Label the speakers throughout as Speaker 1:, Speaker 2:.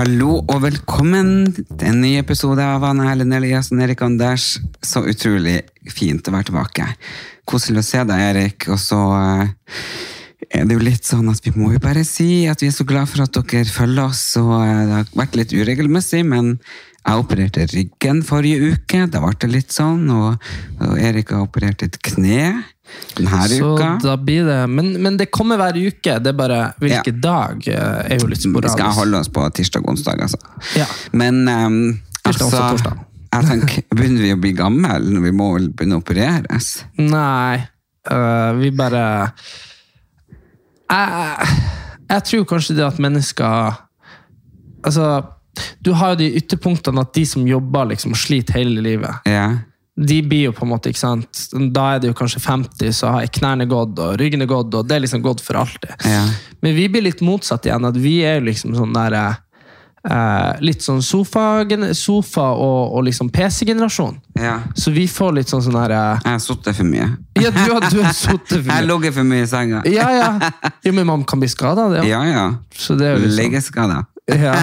Speaker 1: Hallo og velkommen til en ny episode av Anne Helen Eliassen Erik Anders. Så utrolig fint å være tilbake. Koselig å se deg, Erik. Og så eh, er det jo litt sånn at vi må jo bare si at vi er så glad for at dere følger oss. Og eh, det har vært litt uregelmessig, men jeg opererte ryggen forrige uke. Da ble det litt sånn. Og, og Erik har operert et kne denne
Speaker 2: Så
Speaker 1: uka.
Speaker 2: da blir det men, men det kommer hver uke. Det er bare hvilken dag eh, er jo litt sporadisk.
Speaker 1: Vi skal holde oss på tirsdag og onsdag, altså.
Speaker 2: Ja.
Speaker 1: Men um,
Speaker 2: Tirsdag,
Speaker 1: altså,
Speaker 2: torsdag.
Speaker 1: jeg tenker, begynner vi å bli gamle når vi må vel begynne å opereres?
Speaker 2: Nei, øh, vi bare jeg, jeg tror kanskje det at mennesker Altså, du har jo de ytterpunktene at de som jobber liksom sliter hele livet,
Speaker 1: Ja.
Speaker 2: De blir jo på en måte, ikke sant Da er det jo kanskje 50, så har knærne gått, og ryggen er gått, og det er liksom gått for alltid.
Speaker 1: Ja.
Speaker 2: Men vi blir litt motsatt igjen, at vi er liksom sånn der eh, Litt sånn sofa, sofa og, og liksom PC-generasjon.
Speaker 1: ja.
Speaker 2: Så vi får litt sånn sånn der... eh,
Speaker 1: Jeg har sittet for mye.
Speaker 2: Ja, du har, du har sittet for
Speaker 1: Jeg har ligget for mye i senga.
Speaker 2: Ja, ja. Jo, men man kan bli skada, det. Ja.
Speaker 1: Ja, ja.
Speaker 2: Så det er jo liksom
Speaker 1: Legeskader.
Speaker 2: Ja.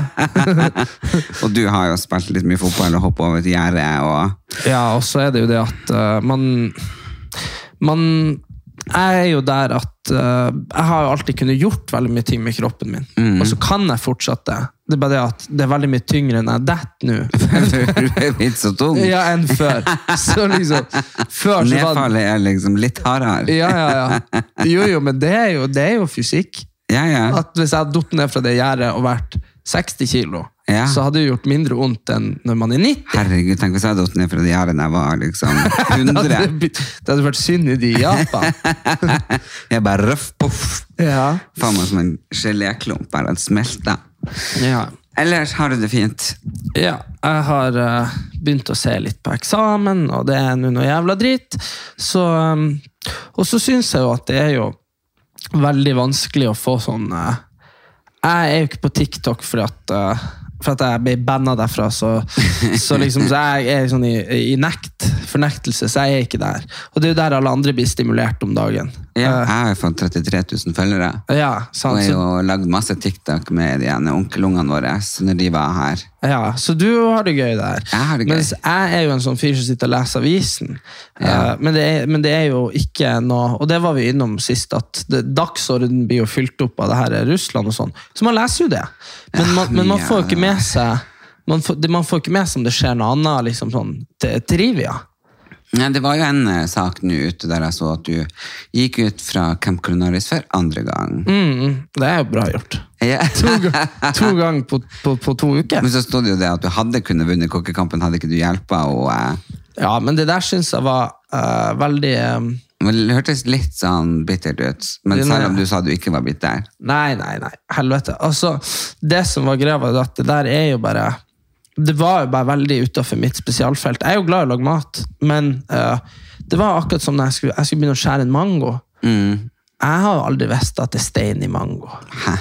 Speaker 1: Og du har jo spilt litt mye fotball og hoppet over et gjerde og
Speaker 2: ja, og så er det jo det at uh, man Man Jeg er jo der at uh, jeg har jo alltid kunnet gjort veldig mye ting med kroppen min.
Speaker 1: Mm.
Speaker 2: Og så kan jeg fortsatt det. Er bare det at det er veldig mye tyngre enn jeg detter nå.
Speaker 1: Du er blitt så tung.
Speaker 2: Ja, enn før. Så liksom Før
Speaker 1: Nedfallet er liksom litt hardere.
Speaker 2: Ja, ja, ja. Jo, jo, men det er jo, det er jo fysikk.
Speaker 1: Ja, ja.
Speaker 2: At hvis jeg hadde falt ned fra det gjerdet og vært 60 kilo,
Speaker 1: Ja.
Speaker 2: så hadde det gjort mindre vondt enn når man er 90.
Speaker 1: Herregud, tenk hvis jeg hadde gått ned fra de gjerdene jeg var liksom
Speaker 2: Det hadde, blitt- det hadde vært synd i de i Japan.
Speaker 1: Jeg bare røff, poff.
Speaker 2: Ja.
Speaker 1: Faen meg som en geléklump, bare at smelta.
Speaker 2: Ja.
Speaker 1: Ellers har du det fint.
Speaker 2: ja. Jeg har uh, begynt å se litt på eksamen, og det er nå noe jævla dritt. Så, um, og så syns jeg jo at det er jo veldig vanskelig å få sånn eh, Jeg er jo ikke på TikTok fordi at eh, for at jeg ble banna derfra, så, så, liksom, så jeg er sånn i, i nekt, fornektelse, så jeg er ikke der. Og det er jo der alle andre blir stimulert om dagen.
Speaker 1: Ja,
Speaker 2: Eh,
Speaker 1: jeg har jo fått 33 000 følgere.
Speaker 2: ja,
Speaker 1: Og jeg har jo lagd masse TikTok med de ene onkelungene våre når de var her.
Speaker 2: ja, så du har det gøy der.
Speaker 1: Jeg har det gøy.
Speaker 2: Mens jeg er jo en sånn fyr som sitter og leser avisen.
Speaker 1: Ja.
Speaker 2: Eh, men, det er, men det er jo ikke noe Og det var vi innom sist, at det, dagsorden blir jo fylt opp av det her Russland og sånn. Så man leser jo det. Men man, men man får jo ikke med seg man får, man får ikke med seg om det skjer noe annet liksom sånn trivia.
Speaker 1: Ja, det var jo en eh, sak nå ute der jeg så at du gikk ut fra Camp Culinaris for andre gang.
Speaker 2: Mm, det er jo bra gjort.
Speaker 1: Ja.
Speaker 2: To, ga- to ganger på, på, på to uker.
Speaker 1: Men så stod det jo det at du hadde kunnet vunnet kokkekampen, hadde ikke du hjulpet. Og eh,
Speaker 2: Ja, men det der syns jeg var eh, veldig eh,
Speaker 1: men det hørtes litt sånn bittert ut. Men
Speaker 2: Den er-
Speaker 1: selv om du sa du ikke var bitter.
Speaker 2: Nei, nei, nei. Helvete. Altså, det som var greia, var at det der er jo bare Det var jo bare veldig utafor mitt spesialfelt. Jeg er jo glad i å lage mat, men uh, det var akkurat som når jeg skulle, jeg skulle begynne å skjære en mango.
Speaker 1: Mm.
Speaker 2: Jeg har jo aldri visst at det er stein i mango.
Speaker 1: Hæ?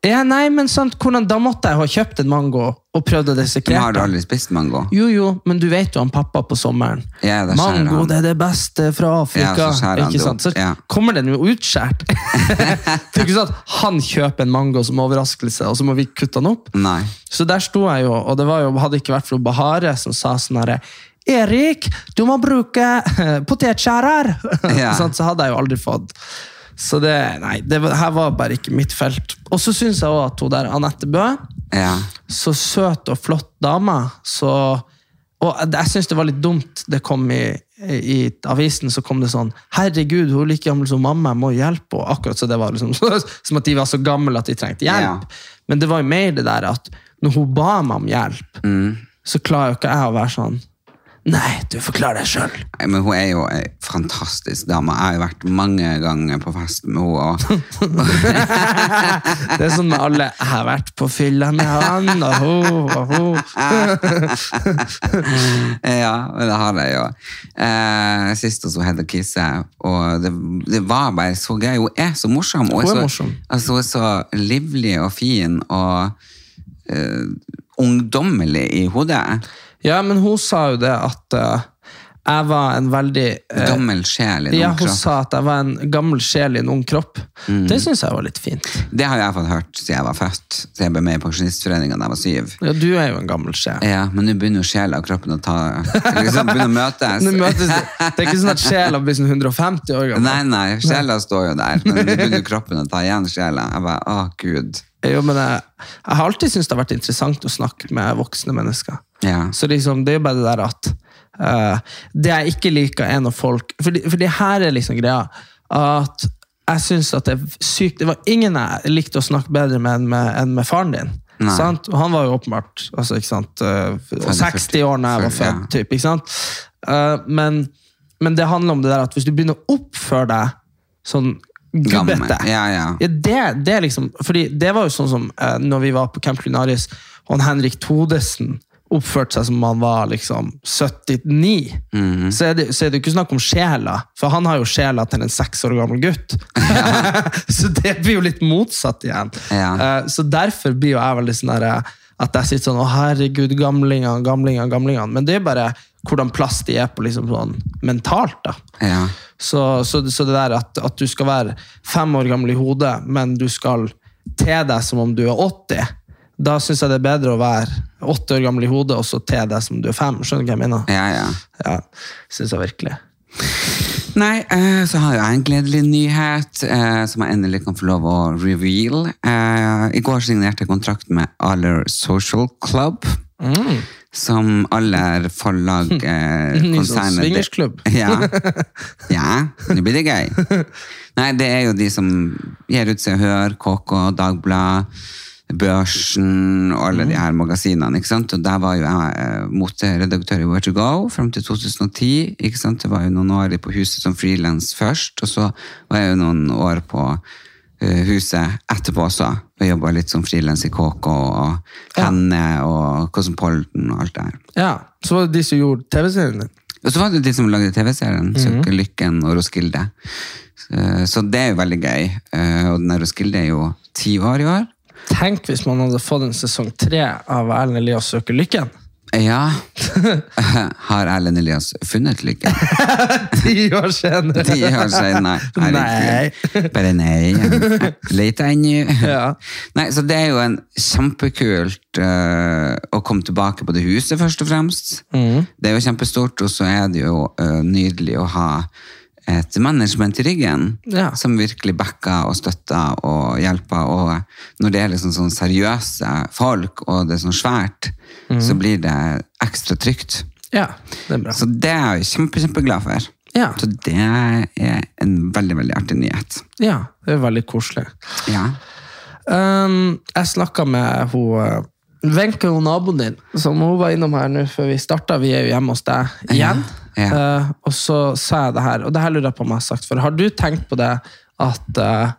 Speaker 2: Ja, nei, men sant, hvordan, Da måtte jeg ha kjøpt en mango og prøvd å
Speaker 1: Men
Speaker 2: dissekere
Speaker 1: har du
Speaker 2: den.
Speaker 1: aldri spist mango?
Speaker 2: Jo, jo, men du vet jo han pappa på sommeren.
Speaker 1: Ja, da skjærer
Speaker 2: Mango,
Speaker 1: han.
Speaker 2: det er det beste fra Afrika.
Speaker 1: Ja, så skjærer han
Speaker 2: ikke sant?
Speaker 1: opp,
Speaker 2: Så
Speaker 1: ja.
Speaker 2: kommer den jo utskjært. det er ikke sånn at han kjøper en mango som overraskelse, og så må vi kutte den opp.
Speaker 1: Nei.
Speaker 2: Så der sto jeg jo, og det var jo, hadde ikke vært for Bahare som sa sånn herre Erik, du må bruke potetskjærer!
Speaker 1: Ja.
Speaker 2: sånn, så hadde jeg jo aldri fått. Så det, nei, det her var bare ikke mitt felt. Og så syns jeg òg at hun der Anette Bø
Speaker 1: Ja.
Speaker 2: så søt og flott dame. Så, og jeg syns det var litt dumt det kom i, i avisen så kom det sånn 'Herregud, hun er like gammel som mamma, jeg må hjelpe henne.' Akkurat så det var liksom, Som at de var så gamle at de trengte hjelp. Men det var jo mer det der at når hun ba meg om hjelp, så klarer jo ikke jeg å være sånn Nei, du forklarer deg sjøl.
Speaker 1: Men hun er jo ei fantastisk dame. Jeg har jo vært mange ganger på fest med henne.
Speaker 2: Det er sånn med alle 'Jeg har vært på fylla med han, og hun, og hun'.
Speaker 1: ja, men det har jeg jo. Eh, sist hos Hedda Kisse, og det, det var bare så gøy. Hun er så morsom.
Speaker 2: Hun er
Speaker 1: så,
Speaker 2: morsom.
Speaker 1: Altså, hun er så livlig og fin og eh, ungdommelig i hodet.
Speaker 2: Ja, men hun sa jo det at uh, jeg var en veldig uh,
Speaker 1: Gammel sjel i en
Speaker 2: Ja,
Speaker 1: noen
Speaker 2: hun
Speaker 1: kropp.
Speaker 2: sa at jeg var en gammel sjel i en ung kropp.
Speaker 1: Mm.
Speaker 2: Det syns jeg var litt fint.
Speaker 1: Det har jeg fått hørt siden jeg var født. Siden jeg ble med i Pensjonistforeningen da jeg var syv.
Speaker 2: Ja, du er jo en gammel sjel.
Speaker 1: Ja, Men nå begynner jo sjela og kroppen å ta liksom begynner å møtes.
Speaker 2: Møtes det. det er ikke sånn at sjela blir sånn 150 år gammel.
Speaker 1: Nei, nei, sjela står jo der. Men nå begynner kroppen å ta igjen sjela. Jeg bare, å gud.
Speaker 2: Jo, men jeg, jeg har alltid syntes det har vært interessant å snakke med voksne mennesker.
Speaker 1: Ja.
Speaker 2: Så liksom, det er jo bare det der at uh, Det jeg ikke liker, er når folk For for det her er liksom greia. At jeg syns at det er sykt Det var ingen jeg likte å snakke bedre med enn med, enn med faren din. Sant? Og han var jo åpenbart altså, sant, eh, 60 år da jeg var
Speaker 1: 40, ja.
Speaker 2: født. Typ, ikke sant? Uh, men, men det handler om det der at hvis du begynner å oppføre deg sånn gubbete
Speaker 1: Ja, ja.
Speaker 2: ja, det, det liksom, fordi det var jo sånn som uh, når vi var på Camp Lunaris, og Henrik Todesen oppførte seg som om han var liksom 79,
Speaker 1: mm.
Speaker 2: så, er det, så er det jo ikke snakk om sjela, for han har jo sjela til en seks år gammel gutt. så det blir jo litt motsatt igjen.
Speaker 1: Ja.
Speaker 2: Uh, så derfor blir jo jeg veldig sånn eh, at jeg sitter sånn, å herregud, gamlingene, gamlingene, gamlingene. Men det er bare hvordan plass de er på liksom sånn mentalt da.
Speaker 1: ja.
Speaker 2: Så, så, så det der at, at du skal være fem år gammel i hodet, men du skal te deg som om du er 80, da syns jeg det er bedre å være åtte år gammel i hodet og så te deg som du er fem. Skjønner du hva jeg mener?
Speaker 1: ja, ja.
Speaker 2: Ja, syns jeg virkelig.
Speaker 1: Nei, eh, så har jeg en gledelig nyhet eh, som jeg endelig kan få lov å reveal. Eh, I går signerte jeg kontrakt med Aller Social Club. Som Aller forlag eh,
Speaker 2: sånn
Speaker 1: konsernet
Speaker 2: swingersklubb.
Speaker 1: Ja. ja, nå blir det gøy. Nei, det er jo de som gir ut Se og Hør, KK, Dagblad, Børsen og alle de her magasinene. ikke sant? Og der var jo jeg eh, moteredaktør i Where to Go fram til 2010. ikke sant? Det var jo noen år på huset som frilans først, og så var jeg jo noen år på eh, huset etterpå også. Og jobba litt som frilans i KK og Henne og Cosmopolitan og alt det her.
Speaker 2: Ja, Så var det de som gjorde TV-serien din.
Speaker 1: Og så var det de som lagde TV-serien, Søker lykken og Roskilde. Så, så det er jo veldig gøy. Eh, Og den Roskilde er jo ti år i år.
Speaker 2: Tenk hvis man hadde fått en sesong tre av Erlend Elias søker lykken.
Speaker 1: Ja. Har Erlend Elias funnet lykken?
Speaker 2: Ti år senere!
Speaker 1: Ti år senere. nei. Bare nei. Leter ennå.
Speaker 2: Ja.
Speaker 1: Nei, så det er jo en kjempekult uh, å komme tilbake på det huset, først og fremst. Det er jo kjempestort, og så er det jo uh, nydelig å ha et management i ryggen
Speaker 2: Ja.
Speaker 1: som virkelig backer og støtter og hjelper. Og når det er liksom sånn seriøse folk, og det er sånn svært, så blir det ekstra trygt.
Speaker 2: ja, det er bra.
Speaker 1: Så det er jeg kjempe, kjempeglad for.
Speaker 2: Ja.
Speaker 1: Så det er en veldig, veldig artig nyhet.
Speaker 2: Ja, det er veldig koselig.
Speaker 1: Ja.
Speaker 2: Um, jeg snakka med hun Wenche, naboen din, som hun var innom her nå før vi starta. Vi er jo hjemme hos deg igjen.
Speaker 1: Ja, ja.
Speaker 2: Uh, og så sa jeg det her, og det her lurer jeg på om jeg har sagt før. Har du tenkt på det at, uh,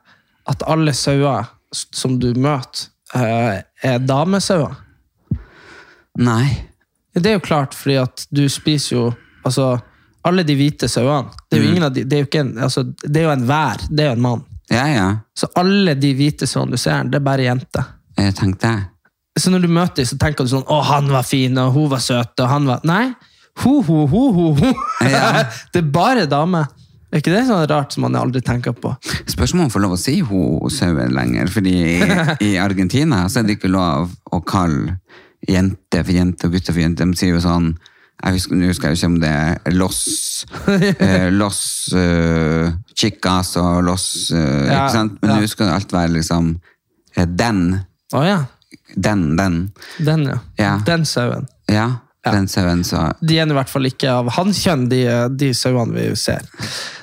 Speaker 2: at alle sauer som du møter, uh, er damesauer?
Speaker 1: Nei.
Speaker 2: Det er jo klart, fordi at du spiser jo altså, alle de hvite sauene. Det er jo ingen av de, det er jo ikke en, altså, det er jo en vær, det er jo en mann.
Speaker 1: Ja, ja.
Speaker 2: Så alle de hvite sauene du ser, det er bare jenter.
Speaker 1: Jeg tenkte
Speaker 2: Så når du møter dem, så tenker du sånn Å, han var fin, og hun var søt, og han var Nei. Ho, ho, ho, ho, ho.
Speaker 1: Ja.
Speaker 2: det er bare damer. Er ikke det sånn rart som man aldri tenker på?
Speaker 1: Spørs om man får lov å si ho sauen lenger. fordi i, i Argentina så er det ikke lov å kalle jente for jente og gutter for jente. De sier jo sånn jeg husker, Nå husker jeg ikke om det er los eh, Los uh, chicas og los uh,
Speaker 2: Ja,
Speaker 1: Ikke sant? Men
Speaker 2: ja.
Speaker 1: nå skal alt være liksom eh, den.
Speaker 2: Oh, ja.
Speaker 1: Den, den.
Speaker 2: Den, ja.
Speaker 1: Ja.
Speaker 2: Den sauen.
Speaker 1: Ja.
Speaker 2: Ja.
Speaker 1: den sauen, så
Speaker 2: De er i hvert fall ikke av hannkjønn, de, de sauene vi ser.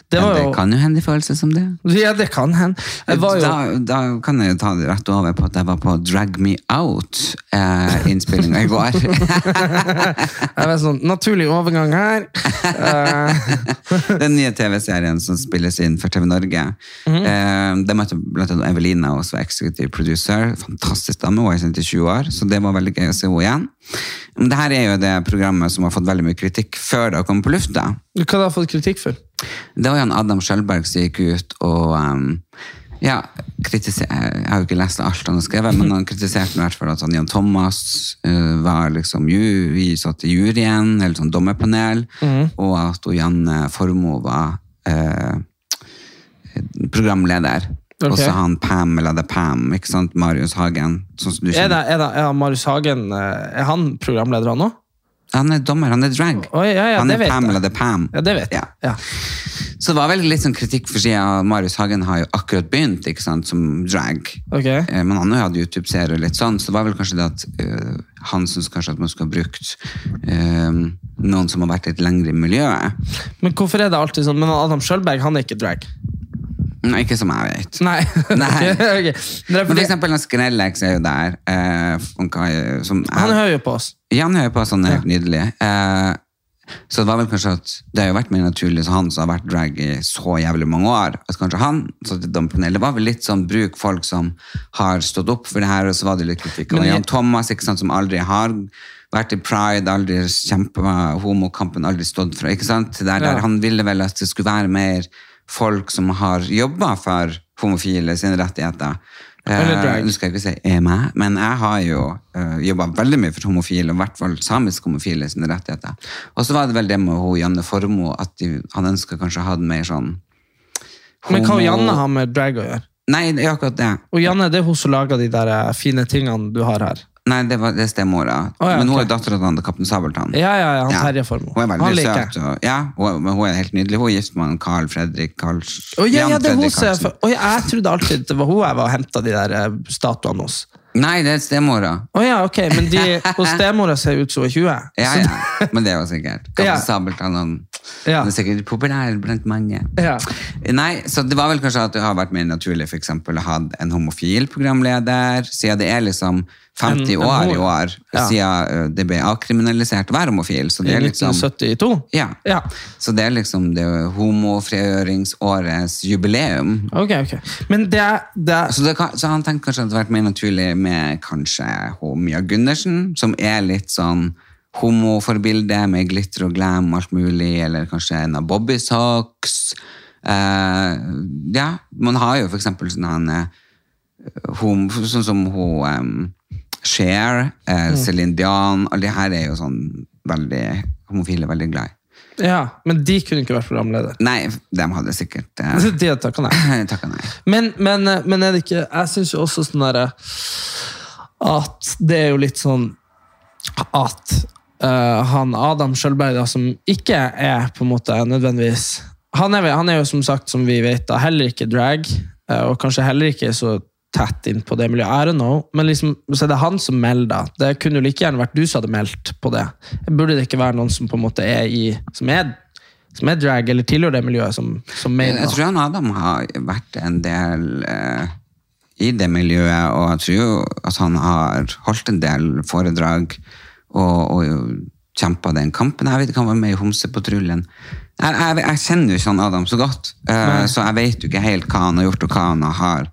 Speaker 2: Det var
Speaker 1: det kan jo hende de føler seg som det.
Speaker 2: Ja, det kan hende. Jo
Speaker 1: Da, da kan jeg jo ta det rett over på at jeg var på Drag Me Out-innspillinga i går.
Speaker 2: jeg var sånn Naturlig overgang her. Eh,
Speaker 1: Den nye TV-serien som spilles inn for TV Norge.
Speaker 2: Mhm.
Speaker 1: eh, det møtte blant annet Evelina, også executive producer. Fantastisk dame, hun er sendt i 20 år, så det var veldig gøy å se henne igjen. Det her er jo det programmet som har fått veldig mye kritikk før det har kommet på lufta.
Speaker 2: hva har du fått kritikk for?
Speaker 1: Det var jo Adam Skjølberg som gikk ut og um, ja, kritiser- Jeg har jo ikke lest alt han har skrevet, men han kritiserte i hvert fall at han Jan Thomas uh, var liksom ju, vi satt i juryen, eller sånn dommerpanel, og at Janne Formoe var uh, programleder.
Speaker 2: Ok.
Speaker 1: Og så han Pam, eller det er Pam, ikke sant? Marius Hagen. Sånn som du
Speaker 2: Er, det, er, det, er Marius Hagen eh, Er han programleder, han òg?
Speaker 1: Han er dommer, han er drag.
Speaker 2: Oi, ja, ja,
Speaker 1: han er
Speaker 2: Pamela
Speaker 1: Pam,
Speaker 2: jeg.
Speaker 1: er Pam.
Speaker 2: Ja, det vet jeg.
Speaker 1: Ja.
Speaker 2: Ja.
Speaker 1: Så det var vel litt sånn kritikk for siden Marius Hagen har jo akkurat begynt ikke sant, som drag.
Speaker 2: Ok.
Speaker 1: Eh, Men han hadde YouTube-serie og litt sånn, så det var vel kanskje det at uh, han syns kanskje at man skulle ha brukt uh, noen som har vært litt lengre i miljøet.
Speaker 2: Men hvorfor er det alltid sånn? Men Adam Sjølberg, han er ikke drag.
Speaker 1: Nei, ikke som jeg vet.
Speaker 2: Nei.
Speaker 1: Nei.
Speaker 2: Ok, ok. Men det
Speaker 1: for eksempel Skrellex er jo der. eh, som
Speaker 2: han hører jo på oss.
Speaker 1: Ja, han hører på, oss, han er helt nydelig. Eh, så det var vel kanskje at det har jo vært mer naturlig så han som har vært drag i så jævlig mange år, at kanskje han i dommerpanelet. Det var vel litt sånn bruk folk som har stått opp for det her, og så var det litt kritikk. Og Jan Thomas, ikke sant, som aldri har vært i pride, aldri kjempa homokampen, aldri stått fra. ikke sant? Der, Der,
Speaker 2: Ja.
Speaker 1: han ville vel at det skulle være mer folk som har jobba for homofile sine rettigheter. Eh, nå skal jeg ikke si er meg, men jeg har jo uh, jobba veldig mye for homofile, og i hvert fall samisk homofile sine rettigheter. Og så var det vel det med hun Janne Formoe, at de, han ønska kanskje å ha det mer sånn
Speaker 2: Men hva
Speaker 1: har
Speaker 2: Janne har med drag å gjøre?
Speaker 1: Nei, det er akkurat det.
Speaker 2: Og Janne det er hun som lager de der eh, fine tingene du har her.
Speaker 1: Nei, det, var, det er stemora.
Speaker 2: Oh, ja,
Speaker 1: men hun
Speaker 2: okay.
Speaker 1: er dattera til Kaptein Sabeltann.
Speaker 2: Ja, ja, ja, han
Speaker 1: Ja.
Speaker 2: Terje Formoe.
Speaker 1: Hun er veldig
Speaker 2: han
Speaker 1: søt. Og, ja, hun, men hun er helt nydelig. Hun er gift med Carl Fredrik Karls...
Speaker 2: Oh, ja, ja, det er hun
Speaker 1: Karlsen.
Speaker 2: ja, jeg trodde alltid det var hun jeg var og henta de der eh, statuene hos.
Speaker 1: Nei, det er stemora.
Speaker 2: Oh, ja, ok, men de hos stemora ser ut som hun er 20.
Speaker 1: Ja, ja. Men det er jo sikkert. Kaptein. Sabeltann han,
Speaker 2: Ja.
Speaker 1: han er sikkert populær blant mange.
Speaker 2: Ja.
Speaker 1: Nei, så det var vel kanskje at det har vært mer naturlig for eksempel, å ha en homofil programleder, siden det er liksom 50
Speaker 2: En- en
Speaker 1: år i år
Speaker 2: Ja.
Speaker 1: siden uh, det ble avkriminalisert å være homofil. Så det
Speaker 2: I
Speaker 1: er liksom,
Speaker 2: 1972.
Speaker 1: ja.
Speaker 2: Ja.
Speaker 1: Så det er liksom det homofrigjøringsårets jubileum.
Speaker 2: Ok, ok. Men det, er- det er
Speaker 1: Så, det kan, så han tenkte kanskje at det hadde vært mer naturlig med kanskje Mia Gundersen, som er litt sånn homoforbilde med glitter og glam alt mulig, eller kanskje en av Bobby Socks. Uh, ja, man har jo for eksempel sånn han eh, sånn som hun um, Cher, eh, Celine Dion, alle de her er jo sånn veldig homofile, veldig glad i.
Speaker 2: Ja, men de kunne ikke vært programleder.
Speaker 1: Nei, de hadde sikkert eh,
Speaker 2: De takka nei.
Speaker 1: takka nei.
Speaker 2: Men, men, men er det ikke Jeg syns jo også sånn derre At det er jo litt sånn at uh, han Adam Skjølberg, da, som ikke er på en måte nødvendigvis han er, han er jo som sagt, som vi vet, da, heller ikke drag, eh, og kanskje heller ikke så tett inn på det miljøet. I don't know. Men liksom, så er det han som melder. Det kunne jo like gjerne vært du som hadde meldt på det. Burde det ikke være noen som på en måte er i som er, som er drag, eller tilhører det miljøet, som, som mener
Speaker 1: Jeg tror han Adam har vært en del eh, i det miljøet, og jeg tror jo at han har holdt en del foredrag og, og kjempa den kampen. Jeg vet ikke, han var med i Homsepatruljen. Jeg, jeg, jeg kjenner jo ikke han Adam så godt, uh, så jeg vet jo ikke helt hva han har gjort og hva han har.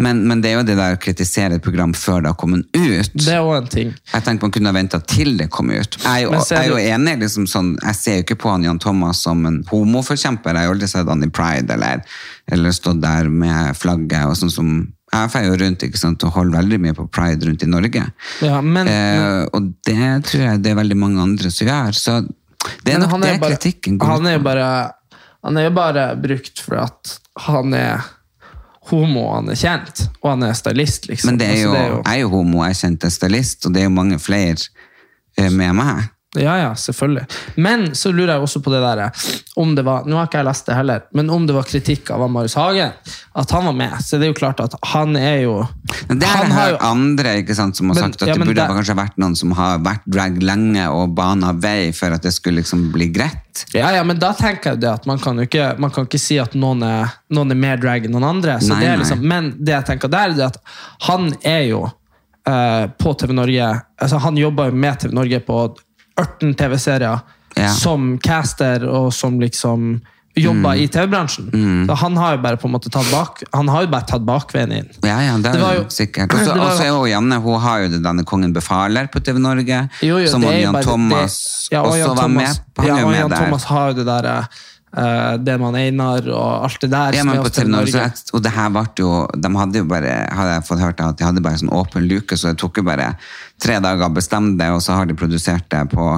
Speaker 1: Men, men det er jo det der å kritisere et program før det har kommet ut.
Speaker 2: Det er også en ting.
Speaker 1: Jeg tenker man kunne ha venta til det kom ut. Jeg jo, jeg er jo enig, liksom sånn, jeg ser jo ikke på han Jan Thomas som en homoforkjemper. Jeg har aldri sett han i Pride eller, eller stått der med flagget. og sånn som Jeg feier jo rundt ikke sant, og holder veldig mye på pride rundt i Norge.
Speaker 2: Ja, men,
Speaker 1: Eh, og det tror jeg det er veldig mange andre som gjør. Så det er nok
Speaker 2: han
Speaker 1: det
Speaker 2: er bare-
Speaker 1: kritikken går
Speaker 2: Han er jo bare, han er jo bare brukt for at han er homo, han er kjent, og han er stylist, liksom.
Speaker 1: Men det er
Speaker 2: Altså,
Speaker 1: jo, jeg er jo homo, jeg er kjent stylist, og det er jo mange flere eh, med meg.
Speaker 2: Ja, ja, selvfølgelig. Men så lurer jeg også på det der om det var, Nå har ikke jeg lest det heller, men om det var kritikk av Marius Hagen, at han var med. Så det er jo klart at han er jo
Speaker 1: Men Det er
Speaker 2: han
Speaker 1: det
Speaker 2: har
Speaker 1: her
Speaker 2: jo-
Speaker 1: andre ikke sant, som har
Speaker 2: Men-
Speaker 1: sagt at
Speaker 2: ja,
Speaker 1: det burde
Speaker 2: det-
Speaker 1: kanskje vært noen som har vært drag lenge og bana vei for at det skulle liksom bli greit.
Speaker 2: Ja, ja, men da tenker jeg det at man kan jo ikke, man kan ikke si at noen er, noen er mer drag enn noen andre. Så
Speaker 1: Nei,
Speaker 2: det liksom, men det jeg tenker der, er at han er jo uh, på TV Norge altså Han jobber jo med TV Norge på 18 TV-serier
Speaker 1: Ja.
Speaker 2: som caster og som liksom jobber
Speaker 1: Mm.
Speaker 2: i TV-bransjen. Så han har jo bare på en måte tatt bak Han har jo bare tatt bakveien inn.
Speaker 1: Ja, ja, det er
Speaker 2: Det
Speaker 1: jo sikkert. Og så
Speaker 2: jo-
Speaker 1: er jo Janne, hun har jo denne Kongen befaler på TV Norge,
Speaker 2: Jo, jo,
Speaker 1: som Jan Thomas
Speaker 2: det, ja, og
Speaker 1: også
Speaker 2: Jan
Speaker 1: var
Speaker 2: Thomas,
Speaker 1: med. Han
Speaker 2: ja, og Jan. Thomas har jo det der eh, Det man Einar og alt det der.
Speaker 1: Ja, men på Telenor, og det her ble jo, de hadde jo bare, hadde jeg fått hørt at de hadde bare sånn åpen luke, så det tok jo bare tre dager å bestemme det, og så har de produsert det på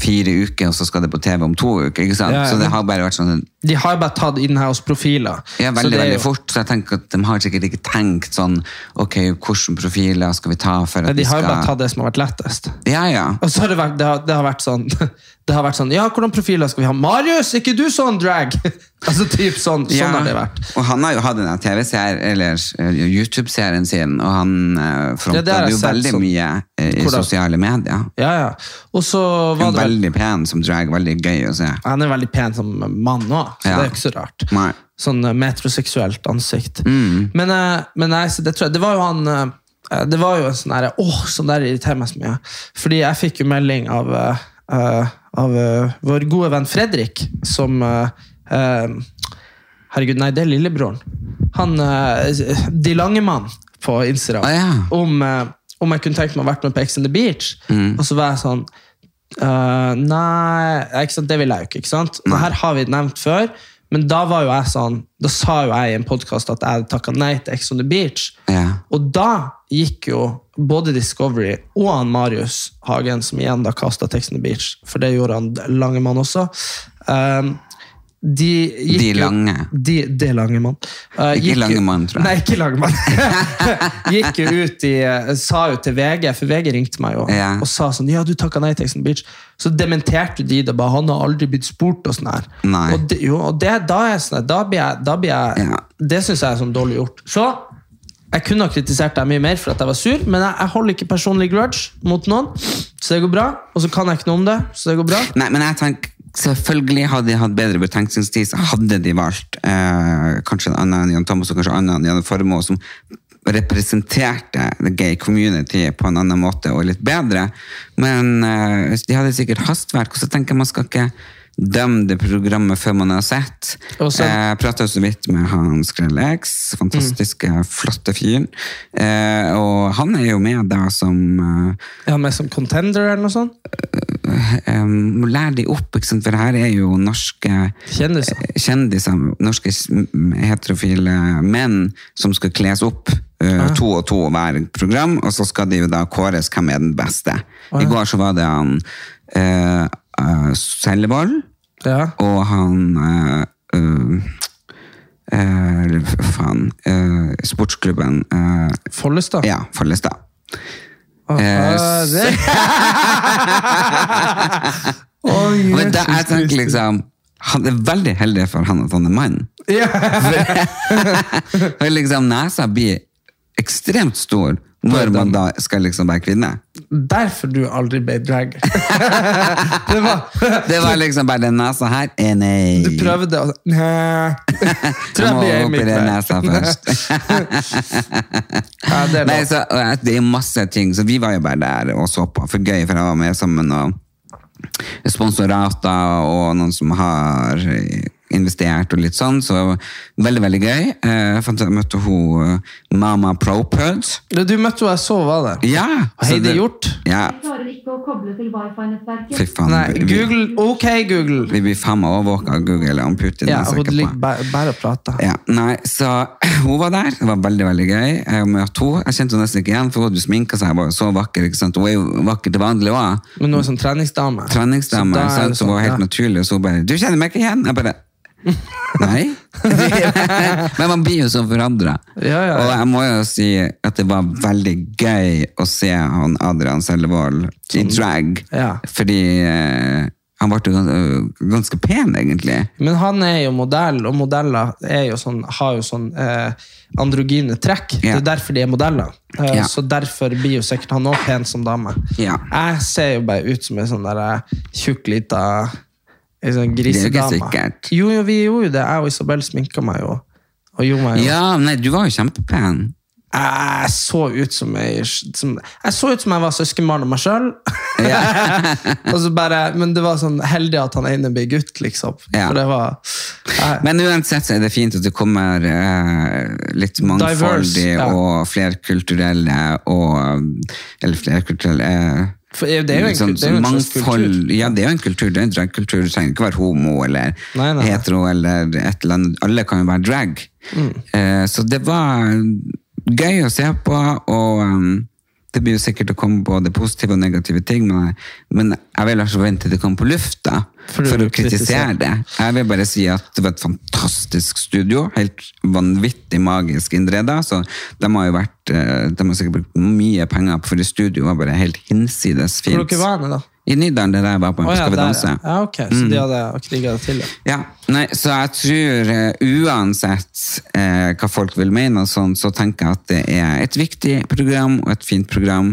Speaker 1: fire uker, og så skal det på TV om to uker, ikke sant?
Speaker 2: Ja, ja.
Speaker 1: Så det har bare vært sånn,
Speaker 2: De har bare tatt inn her hos profiler.
Speaker 1: ja, veldig, veldig
Speaker 2: jo-
Speaker 1: fort, så jeg tenker at de har sikkert ikke tenkt sånn, ok, hvilke profiler skal vi ta for at
Speaker 2: De
Speaker 1: vi
Speaker 2: har jo bare tatt det som har vært lettest.
Speaker 1: Ja, ja.
Speaker 2: Og så har det vært, det har, det har vært sånn Det har vært sånn, ja, hvordan profiler skal vi ha? Marius, er ikke du sånn drag? altså typ sånn, sånn
Speaker 1: Ja,
Speaker 2: har det vært.
Speaker 1: Og han har jo hatt en TV-serien, eller eh, YouTube-serien sin, og han uh,
Speaker 2: Ja, det
Speaker 1: jo veldig
Speaker 2: sånn.
Speaker 1: mye eh, i
Speaker 2: Hvordan?
Speaker 1: sosiale medier.
Speaker 2: Ja, ja. Og så var det
Speaker 1: veldig pen som drag, veldig gøy å se.
Speaker 2: Han er veldig pen som mann òg, så
Speaker 1: Ja.
Speaker 2: det er ikke så rart.
Speaker 1: Nei.
Speaker 2: Sånn eh, metroseksuelt ansikt.
Speaker 1: Mm.
Speaker 2: Men, eh, men nei, så det, tror jeg, det var jo han eh, Det var jo en sånn derre Åh, sånn der irriterer meg så mye. Fordi jeg fikk jo melding av, av vår gode venn Fredrik, som Herregud, nei, det er lillebroren. Han De Langemann på Instagram.
Speaker 1: Ah, ja.
Speaker 2: om, om jeg kunne tenkt meg å vært med på Ex on the Beach.
Speaker 1: Mm.
Speaker 2: Og så var jeg sånn eh, Nei, det vil jeg jo ikke. ikke sant? Nei. her har vi nevnt før, men da var jo jeg sånn Da sa jo jeg i en podkast at jeg takka nei til Ex on the Beach.
Speaker 1: Ja.
Speaker 2: Og da gikk jo både Discovery og han Marius Hagen, som igjen da kasta Ex on the Beach, for det gjorde han Langemann også um, de gikk
Speaker 1: De lange.
Speaker 2: De, de lange mann. Uh,
Speaker 1: Ikke
Speaker 2: lange
Speaker 1: mann, tror jeg.
Speaker 2: Nei, ikke lange mann. gikk jo ut i eh, Sa jo til VG, for VG ringte meg jo
Speaker 1: Ja.
Speaker 2: og sa sånn Ja, du takka nei til Tex Beach. Så dementerte de det bare. Han har aldri blitt spurt og sånn her. Og, det, jo, og det, da er sånn Da blir jeg, da blir jeg
Speaker 1: Ja.
Speaker 2: Det syns jeg er sånn dårlig gjort. Så jeg kunne ha kritisert deg mye mer for at jeg var sur, men jeg, jeg holder ikke personlig grudge mot noen, så det går bra. Og så kan jeg ikke noe om det, så det går bra.
Speaker 1: Nei, men jeg tenker, selvfølgelig hadde de hatt bedre betenkningstid, så hadde de valgt eh, kanskje en annen enn Jan Thomas og kanskje en annen enn Jan Formoe, som representerte the gay community på en annen måte og litt bedre. Men eh, de hadde sikkert hastverk, og så tenker jeg man skal ikke dømme det programmet før man har sett.
Speaker 2: Også.
Speaker 1: Jeg prata så vidt med han Skrellex, fantastiske, flotte fyren. Eh, og han er jo med da som eh,
Speaker 2: Er han med som contender eller noe sånt?
Speaker 1: um, Lær de opp, ikke sant? for her er jo norske
Speaker 2: Kjendiser.
Speaker 1: kjendiser, norske heterofile menn som skal kles opp uh, to og to hver program, og så skal de jo da kåres hvem er den beste. I går så var det han uh, Sellevold
Speaker 2: Ja.
Speaker 1: og han uh, uh, faen Sportsklubben
Speaker 2: Follestad?
Speaker 1: Ja, Follestad. Oh,
Speaker 2: det-
Speaker 1: Men da, jeg tenker liksom Han er veldig heldig for han at han er mann.
Speaker 2: Yeah.
Speaker 1: For liksom Nesa blir ekstremt stor når man da skal liksom være kvinne.
Speaker 2: Derfor du aldri ble drag. det var,
Speaker 1: Det var liksom bare den nesa her eh, nei.
Speaker 2: du prøvde å Nei. Tror
Speaker 1: Jeg
Speaker 2: blir Amy Craig.
Speaker 1: nesa først.
Speaker 2: Ja, det er
Speaker 1: Nei, så, det er masse ting, så vi var jo bare der og så på. For gøy, for jeg var med sammen og sponsorater og noen som har investert og litt sånn, så veldig, veldig gøy. Eh, Jeg fant jeg møtte hun eh, Mama Propud.
Speaker 2: Du møtte henne jeg så var der.
Speaker 1: Ja! Så
Speaker 2: Heidi
Speaker 1: det-
Speaker 2: Hjort.
Speaker 1: Ja,
Speaker 3: klarer ikke å koble til wifi-nettverket.
Speaker 1: fy faen.
Speaker 2: Nei, Google. Ok, Google.
Speaker 1: Vi blir faen meg overvåka av Google og Putin.
Speaker 2: Ja, hun ligger bare, bare og prater.
Speaker 1: Ja, nei, så hun var der, det var veldig, veldig gøy. Jeg møtte henne, jeg kjente henne nesten ikke igjen, for hun hadde sminket seg, var jo så vakker, ikke sant? Hun er jo vakker til vanlig også.
Speaker 2: Men hun er sånn treningsdame.
Speaker 1: Treningsdame,
Speaker 2: Så da er
Speaker 1: sant? så det var
Speaker 2: sånn,
Speaker 1: helt
Speaker 2: ja.
Speaker 1: naturlig, og så bare, du kjenner meg ikke igjen? Jeg bare, Nei. Men man blir jo så forandra.
Speaker 2: Ja, ja, ja.
Speaker 1: Og jeg må jo si at det var veldig gøy å se han Adrian Sellevold i drag.
Speaker 2: Ja.
Speaker 1: Fordi eh, han ble ganske pen, egentlig.
Speaker 2: Men han er jo modell, og modeller er jo sånn, har jo sånn eh, androgyne trekk. Det er derfor de er modeller. Eh,
Speaker 1: Ja.
Speaker 2: Så derfor blir jo sikkert han òg pen som dame.
Speaker 1: Ja.
Speaker 2: Jeg ser jo bare ut som en sånn eh, tjukk, lita en sånn grisedame. Jo, jo, vi gjorde jo det. Jeg og Isabel sminka meg jo. Og gjorde meg jo.
Speaker 1: Ja, nei, du var jo kjempepen.
Speaker 2: Jeg så ut som jeg, som, jeg så ut som jeg var søskenbarn av meg sjøl. men det var sånn heldig at han ene blir gutt, liksom.
Speaker 1: Ja.
Speaker 2: Var jeg,
Speaker 1: Men uansett så er det fint at det kommer eh, litt mangfoldig
Speaker 2: Diverse, ja.
Speaker 1: og flerkulturelle og Eller flerkulturelle eh,
Speaker 2: det er jo en,
Speaker 1: sånn-
Speaker 2: det er jo en
Speaker 1: mangfold,
Speaker 2: kultur.
Speaker 1: Ja, det er jo en kultur. Det er en dragkultur. Du trenger ikke være homo eller
Speaker 2: Nei, nei.
Speaker 1: hetero eller et eller annet. Alle kan jo være drag.
Speaker 2: Mm.
Speaker 1: Eh, så det var gøy å se på, og um, det blir jo sikkert å komme både positive og negative ting, men, men jeg vil altså vente til det kommer på lufta
Speaker 2: For
Speaker 1: for, å kritisere det. Jeg vil bare si at det var et fantastisk studio, helt vanvittig magisk innreda, så de har jo vært, eh, de har sikkert brukt mye penger for det studio var bare helt hinsides fint.
Speaker 2: Hvor dere var med, da?
Speaker 1: I Nydalen, det der jeg var på
Speaker 2: oh, ja,
Speaker 1: Skal vi danse.
Speaker 2: ja. ok. Så de hadde kriga det til, ja.
Speaker 1: Ja, nei, så jeg tror uh, uansett uh, hva folk vil mene, og sånn, så tenker jeg at det er et viktig program og et fint program.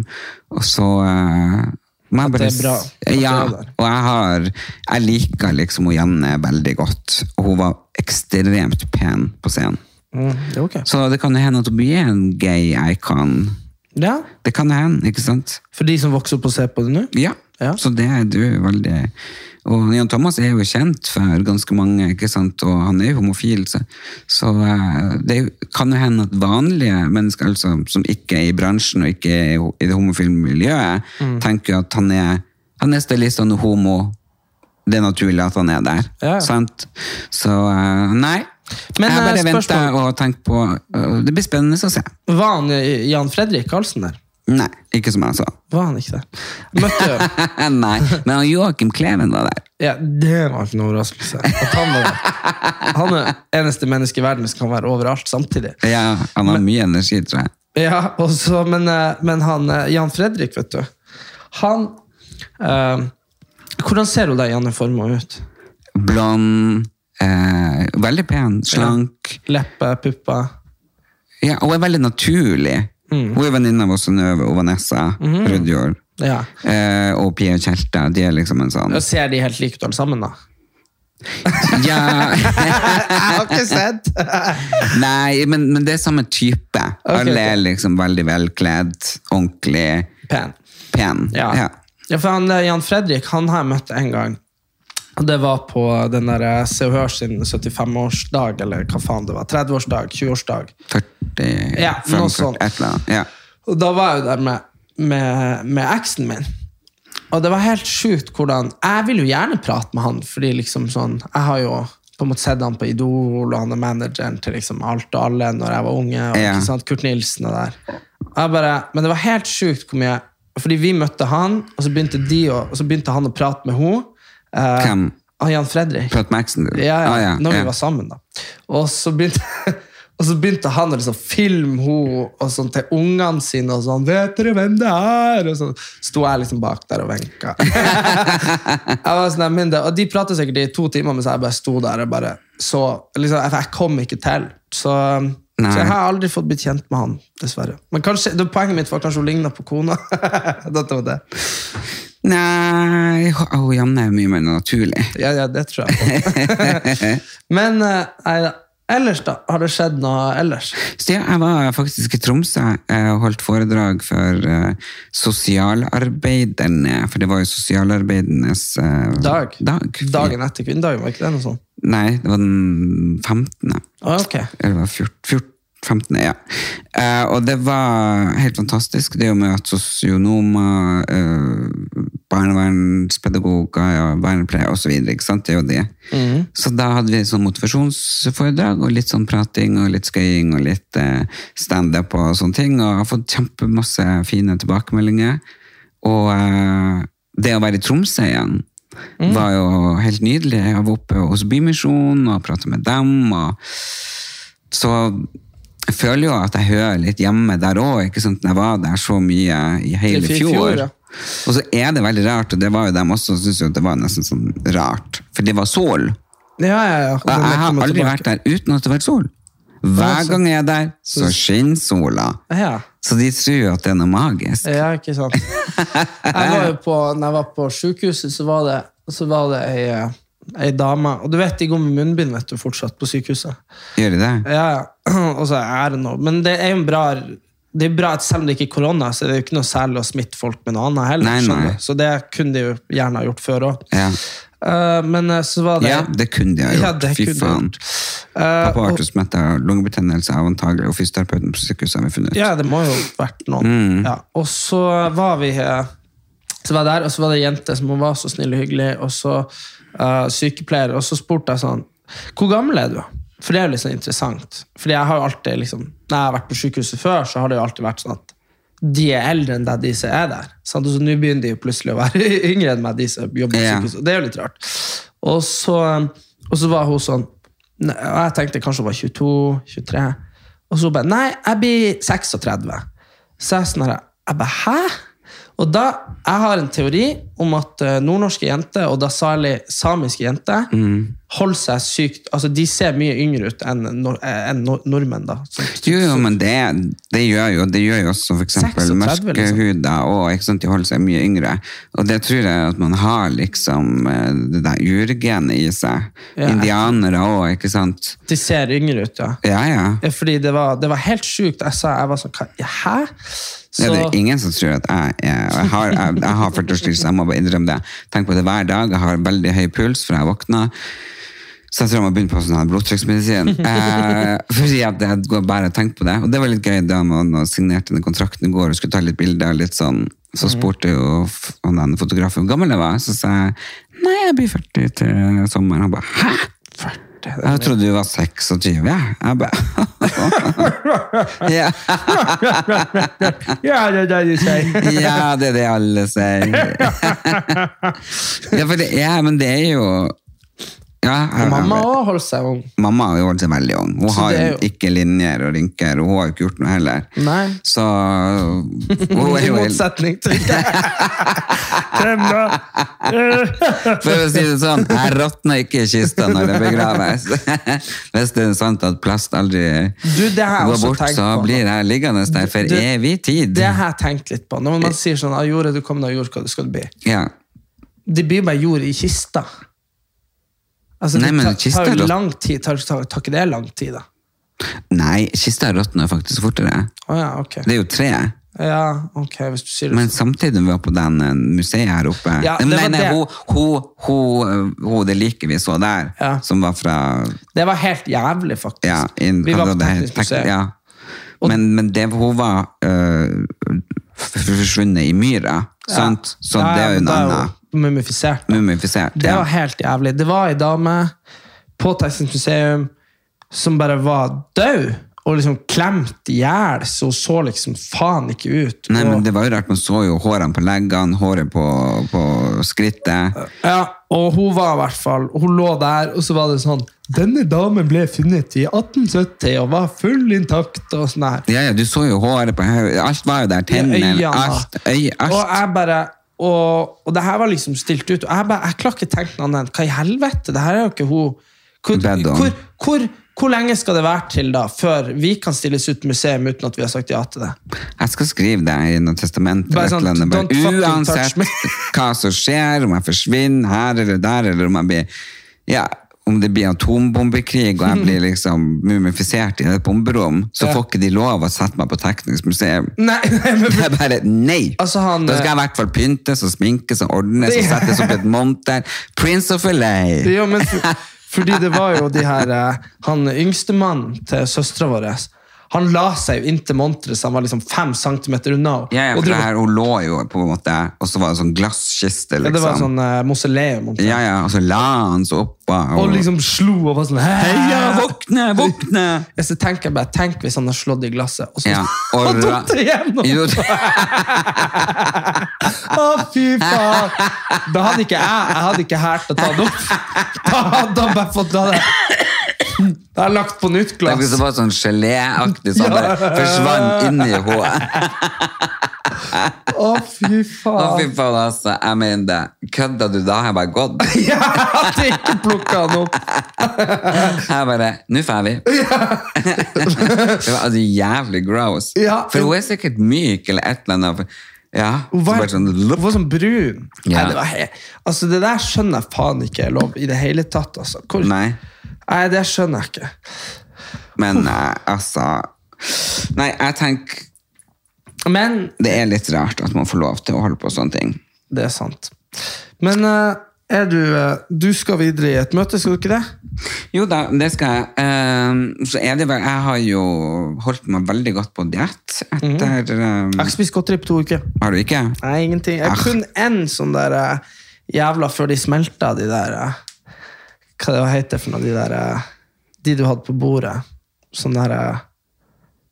Speaker 1: Og så uh, må jeg
Speaker 2: At det
Speaker 1: bare
Speaker 2: er bra. At
Speaker 1: Ja, og jeg har Jeg liker liksom hun Janne veldig godt. Og hun var ekstremt pen på scenen.
Speaker 2: Mm, det er.
Speaker 1: Så det kan hende at hun blir en gay icon.
Speaker 2: Ja,
Speaker 1: Det kan hende, ikke sant?
Speaker 2: For de som vokser opp og ser på det nå?
Speaker 1: Ja,
Speaker 2: Ja.
Speaker 1: så det er du veldig Og Jan Thomas er jo kjent for ganske mange, ikke sant? og han er jo homofil, så, så eh, det kan jo hende at vanlige mennesker altså, som ikke er i bransjen og ikke er i det homofile miljøet,
Speaker 2: Mm.
Speaker 1: tenker at han er, han er stylist og han er homo. Det er naturlig at han er der.
Speaker 2: Ja.
Speaker 1: Sant? Så eh, nei.
Speaker 2: Men,
Speaker 1: jeg
Speaker 2: bare
Speaker 1: bare venter og tenker på eh, Det blir spennende å se.
Speaker 2: Var han eh, Jan Fredrik Karlsen der?
Speaker 1: Nei, ikke som jeg sa.
Speaker 2: Var han ikke det? Møtte jo
Speaker 1: Nei, men Joakim Kleven var der.
Speaker 2: Ja, det var ikke noe overraskelse. At han var der. Han er eneste menneske i verden som kan være overalt samtidig.
Speaker 1: Ja, han har mye energi, tror jeg.
Speaker 2: Ja, også, men, eh, men han eh, Jan Fredrik, vet du. Han eh, Hvordan ser hun deg, Janne Formoe, ut?
Speaker 1: Blond, eh, veldig pen, slank.
Speaker 2: Leppe, pupper?
Speaker 1: Ja, hun er veldig naturlig.
Speaker 2: Mm.
Speaker 1: Hun er venninne av Synnøve og Vanessa
Speaker 2: mm.
Speaker 1: Rudjord.
Speaker 2: Ja.
Speaker 1: Eh, og Pia Kjelte. De er liksom en sånn
Speaker 2: Ser de helt like ut alle sammen, da?
Speaker 1: Ja,
Speaker 2: Jeg har ikke sett!
Speaker 1: Nei, men, men det er samme type. Alle er liksom veldig velkledd, ordentlig
Speaker 2: Pen.
Speaker 1: pen.
Speaker 2: Ja.
Speaker 1: Ja.
Speaker 2: ja, for han, eh, Jan Fredrik han har jeg møtt en gang. Det var på den der eh, Se og Hør sin 75-årsdag, eller hva faen det var. 30-årsdag, 20-årsdag.
Speaker 1: 40,
Speaker 2: Ja, noe sånt.
Speaker 1: et eller annet. Ja.
Speaker 2: Og da var jeg jo der med, med, med eksen min. Og det var helt sjukt hvordan Jeg vil jo gjerne prate med han, fordi liksom sånn Jeg har jo på en måte sett han på Idol, og han er manageren til liksom alt og alle når jeg var unge. Og,
Speaker 1: Ja.
Speaker 2: Kurt Nilsen og der. Og bare, men det var helt sjukt hvor mye Fordi vi møtte han, og så begynte, de og så begynte han å prate med henne. Eh,
Speaker 1: Hvem?
Speaker 2: Ah, Jan Fredrik.
Speaker 1: Prat Maxen, du?
Speaker 2: Ja, ja,
Speaker 1: Ah, ja,
Speaker 2: når vi var sammen, da. Og så begynte, og så begynte han å liksom filme henne og sånn til ungene sine. og sånn, 'Vet dere hvem det er?' Og så sto jeg liksom bak der og venka. jeg var sånn, men det, og De pratet sikkert i to timer mens jeg bare sto der og bare så liksom, jeg kom ikke til. Så, så jeg har aldri fått blitt kjent med han, dessverre. Men kanskje, det, Poenget mitt var kanskje hun ligna på kona. Dette var det.
Speaker 1: Nei, oh, Janne er mye mer naturlig.
Speaker 2: Ja, ja, det tror jeg på. Men eh, nei, da. ellers, da? Har det skjedd noe ellers?
Speaker 1: Så ja, jeg var faktisk i Tromsø eh, og holdt foredrag for eh, sosialarbeiderne, for det var jo sosialarbeidernes uh,
Speaker 2: Dag?
Speaker 1: dag.
Speaker 2: Dagen etter kvinnedagen, var ikke det noe sånt?
Speaker 1: Nei, det var den 15.
Speaker 2: Ah, ok.
Speaker 1: Eller var 14, 14 15. ja. Uh, og det var helt fantastisk. Det å møte sosionomer, uh, barnevernspedagoger, og vernepleiere osv. Det er jo det. Så da hadde vi sånn motivasjonsforedrag og litt sånn prating og litt skøying og litt eh, standup og sånne ting. Og jeg har fått kjempemasse fine tilbakemeldinger. Og eh, det å være i Tromsø igjen mm. var jo helt nydelig. Jeg var oppe hos Bymisjonen og pratet med dem. Og så jeg føler jo at jeg hører litt hjemme der òg. Når jeg var der så mye i hele fjor.
Speaker 2: fjor, ja.
Speaker 1: Og så er det veldig rart, og det var jo dem også, syntes jo det var nesten sånn rart. For det var sol.
Speaker 2: Ja, ja, ja.
Speaker 1: Og jeg har aldri vært der uten at det har vært sol. Hver gang jeg er der, så skinner sola.
Speaker 2: Ja.
Speaker 1: Så de tror jo at det er noe magisk.
Speaker 2: Ja, ikke sant. Jeg var jo på, når jeg var på sykehuset, så var det, så var det ei, eh, ei dame Og du vet, de går med munnbind vet du, fortsatt på sykehuset.
Speaker 1: Gjør de det?
Speaker 2: Ja, ja. Og så er det noe. Men det er jo en bra det er bra at Selv om det ikke er korona, så er det jo ikke noe særlig å smitte folk med noe annet heller.
Speaker 1: Nei, nei.
Speaker 2: Så det kunne de jo gjerne ha gjort før òg.
Speaker 1: Ja.
Speaker 2: men eh, så var det
Speaker 1: ja, det kunne de ha gjort.
Speaker 2: Ja, det
Speaker 1: Fy faen.
Speaker 2: Eh,
Speaker 1: Pappa smittet av lungebetennelse av antagelig, og fysioterapeuten på sykehuset har vi funnet ut.
Speaker 2: Ja, det må jo vært noen.
Speaker 1: Mm.
Speaker 2: Ja. Og så var vi så var jeg der, og så var det ei jente som hun var så snill og hyggelig, og så uh, sykepleier, og så spurte jeg sånn Hvor gammel er du? For det er jo litt sånn interessant. Fordi jeg har jo alltid liksom, Når jeg har vært på sykehuset før, så har det jo alltid vært sånn at de er eldre enn deg, de som er der. Så nå begynner de jo plutselig å være yngre enn meg, de som jobber på sykehuset. Det er jo litt rart. Og så, og så var hun sånn Og jeg tenkte kanskje hun var 22-23. Og så bare Nei, jeg blir 36. Så jeg sånn her Jeg bare Hæ? Og da, Jeg har en teori om at eh, nordnorske jenter, og da særlig samiske jenter, holder seg sykt altså De ser mye yngre ut enn nor en enn nor nordmenn. da. Så-
Speaker 1: Jo, jo, men det, det, gjør jo, det gjør jo også eksempel
Speaker 2: 36, liksom.
Speaker 1: og ikke sant, de holder seg mye yngre. Og det tror jeg at man har liksom eh, det der urgenet i seg.
Speaker 2: Ja.
Speaker 1: Indianere òg, ikke sant.
Speaker 2: De ser yngre ut, ja.
Speaker 1: Ja, ja.
Speaker 2: Ja, Fordi det var, det var helt sjukt. Jeg sa, jeg var sånn, hva- ja, hæ?
Speaker 1: Det er ingen som tror at jeg er Jeg har, jeg, jeg har 40-årskrise, jeg må bare innrømme det. Tenk på det hver dag. Jeg har veldig høy puls fra jeg våkner. Så jeg tror jeg må begynne på sånn blodtrykksmedisin. Eh, fordi at jeg går bare og tenker på det. Og det var litt gøy da man signerte den kontrakten i går og skulle ta litt bilder. litt sånn. Så spurte jo fotografen hvor gammel jeg var. Så sa jeg nei, jeg blir 40 til sommeren. Han bare hæ?
Speaker 2: 40,
Speaker 1: Jeg trodde du var 26. Ja. Jeg bare ja.
Speaker 2: ja, det er det du sier.
Speaker 1: Ja, det er det alle sier. ja, for det ja, men det er jo ja, og
Speaker 2: Mamma òg holder seg ung.
Speaker 1: mamma har holdt seg veldig ung. Hun
Speaker 2: Så
Speaker 1: har jo ikke linjer og rynker, og hun har jo ikke gjort noe heller.
Speaker 2: Nei.
Speaker 1: Så
Speaker 2: I motsetning til da?
Speaker 1: For å si det sånn, jeg råtner ikke i kista når det begraves. Hvis det er sant at plast aldri
Speaker 2: Du,
Speaker 1: går bort, så blir jeg liggende der for
Speaker 2: Du,
Speaker 1: evig tid.
Speaker 2: Det har jeg tenkt litt på. Når man sier sånn ah, 'Jorda, du kom deg av jord, skal det bli?'
Speaker 1: Ja.
Speaker 2: Det blir bare jord i kista. Altså,
Speaker 1: Nei, men kista
Speaker 2: tar jo lang tid. Tar, tar, tar ikke det lang tid, da?
Speaker 1: Nei, kista råtner faktisk fortere.
Speaker 2: Oh, ja, okay.
Speaker 1: Det er jo tre.
Speaker 2: Ja, ok, hvis du sier det
Speaker 1: Men samtidig vi var på den eh, museet her oppe
Speaker 2: Ja, det
Speaker 1: Nei,
Speaker 2: nei,
Speaker 1: hun, hun, hun, hun, det like vi så der,
Speaker 2: Ja.
Speaker 1: som var fra
Speaker 2: Det var helt jævlig, faktisk.
Speaker 1: ja, in,
Speaker 2: Vi var på Teknisk museum.
Speaker 1: Ja. Men, men det, hun var øh, forsvunnet i myra, sant? Så det er jo en annen
Speaker 2: Mumifisert.
Speaker 1: mumifisert.
Speaker 2: Det
Speaker 1: Ja.
Speaker 2: var helt jævlig. Det var ei dame på Texas museum som bare var død. Og liksom klemt i hjel, så så liksom faen ikke ut.
Speaker 1: Nei, men det var jo rart, man så jo hårene på leggene, håret på, på skrittet.
Speaker 2: Ja, og hun var i hvert fall Hun lå der, og så var det sånn Denne damen ble funnet i 1870 og var full intakt og sånn der.
Speaker 1: Ja, ja, du så jo håret på hodet, alt var jo der, tennene,
Speaker 2: ja,
Speaker 1: alt, øy, alt.
Speaker 2: Og jeg bare og, og det her var liksom stilt ut. Og jeg, bare, jeg klarer ikke tenke noe annet enn hva i helvete? Det her er jo ikke hun hvor, hvor, hvor, hvor lenge skal det være til da før vi kan stilles ut museum uten at vi har sagt ja til det?
Speaker 1: Jeg skal skrive det i noe testament.
Speaker 2: Sånn,
Speaker 1: uansett hva som skjer, om jeg forsvinner her eller der, eller om jeg blir ja, om det blir atombombekrig og jeg blir liksom mumifisert i et bomberom, så
Speaker 2: Ja.
Speaker 1: får ikke de lov å sette meg på teknisk museum.
Speaker 2: Nei, nei men
Speaker 1: Det er bare nei!
Speaker 2: Altså, han,
Speaker 1: da skal jeg i hvert fall pyntes og sminkes og ordnes og settes opp et monter. Prince of LA!
Speaker 2: Ja, men fordi det var jo de her eh, Han yngste mannen til søstera vår Han la seg jo inntil monteret, så han var liksom fem centimeter unna.
Speaker 1: Ja, ja, for det her, hun lå jo på en måte, og så var det sånn glasskiste, liksom.
Speaker 2: ja,
Speaker 1: liksom.
Speaker 2: det var sånn uh, mausoleum.
Speaker 1: Ja, ja, og så la han seg oppå.
Speaker 2: Og liksom slo og var sånn
Speaker 1: Heia, våkne, våkne!
Speaker 2: Ja, Så tenker jeg bare, Tenk hvis han har slått i glasset, og så
Speaker 1: Ja,
Speaker 2: og
Speaker 1: han
Speaker 2: tok det igjennom!
Speaker 1: Å,
Speaker 2: Å, fy faen! Da hadde ikke jeg jeg hadde ikke hært å ta det opp. Da hadde han bare fått da det. er lagt på nytt
Speaker 1: det var bare sånn geléaktig, som bare
Speaker 2: Ja.
Speaker 1: forsvant inn i henne.
Speaker 2: Å, fy
Speaker 1: Å,
Speaker 2: faen.
Speaker 1: fy faen, altså. Jeg mener det. Kødda du da? Jeg bare gått.
Speaker 2: Jeg hadde ikke plukka han opp.
Speaker 1: Jeg bare Nå drar vi. det var altså jævlig gross.
Speaker 2: Ja.
Speaker 1: For hun er sikkert myk eller et eller annet. Ja.
Speaker 2: Hun var,
Speaker 1: sånn,
Speaker 2: var sånn brun.
Speaker 1: Ja.
Speaker 2: Nei, det, var altså, det der skjønner jeg faen ikke er lov i det hele tatt. Altså. Hvor...
Speaker 1: Nei.
Speaker 2: Nei, det skjønner jeg ikke.
Speaker 1: Men eh, altså Nei, jeg tenker
Speaker 2: Men
Speaker 1: det er litt rart at man får lov til å holde på sånne ting.
Speaker 2: det er sant. Men eh, er du eh, Du skal videre i et møte, skal du ikke det?
Speaker 1: Jo da, det skal jeg. Eh, så er det vel Jeg har jo holdt meg veldig godt på diett etter eh,
Speaker 2: Jeg har ikke spist godteri på to uker.
Speaker 1: Har du ikke?
Speaker 2: Nei, ingenting. Jeg
Speaker 1: har
Speaker 2: kun én sånn der eh, jævla før de smelta, de der eh, Hva det heter for noe, de der eh, De du hadde på bordet. Sånn der eh,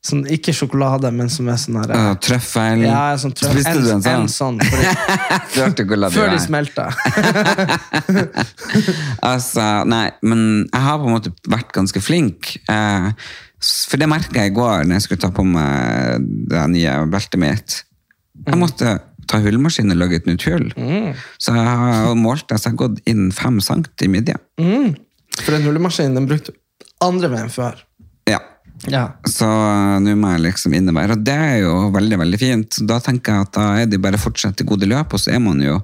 Speaker 2: sånn, Ikke sjokolade, men som er sånn eh,
Speaker 1: Uh, trøffel.
Speaker 2: Ja, sånn trø-
Speaker 1: Spiste du en sånn?
Speaker 2: En sånn fordi,
Speaker 1: la det
Speaker 2: før de smelta.
Speaker 1: Altså, nei, men jeg har på en måte vært ganske flink. Eh, for det merket jeg i går når jeg skulle ta på meg det nye beltet mitt. Jeg måtte ta hullmaskinen og lage et nytt hull. Så jeg har målt det, så jeg har gått inn fem cent i midja.
Speaker 2: For den hullmaskinen den brukte andre veien før.
Speaker 1: Ja.
Speaker 2: Ja.
Speaker 1: Så eh, nå må jeg liksom innebære, og det er jo veldig, veldig fint. Da tenker jeg at da er det bare å fortsette gode løp, og så er man jo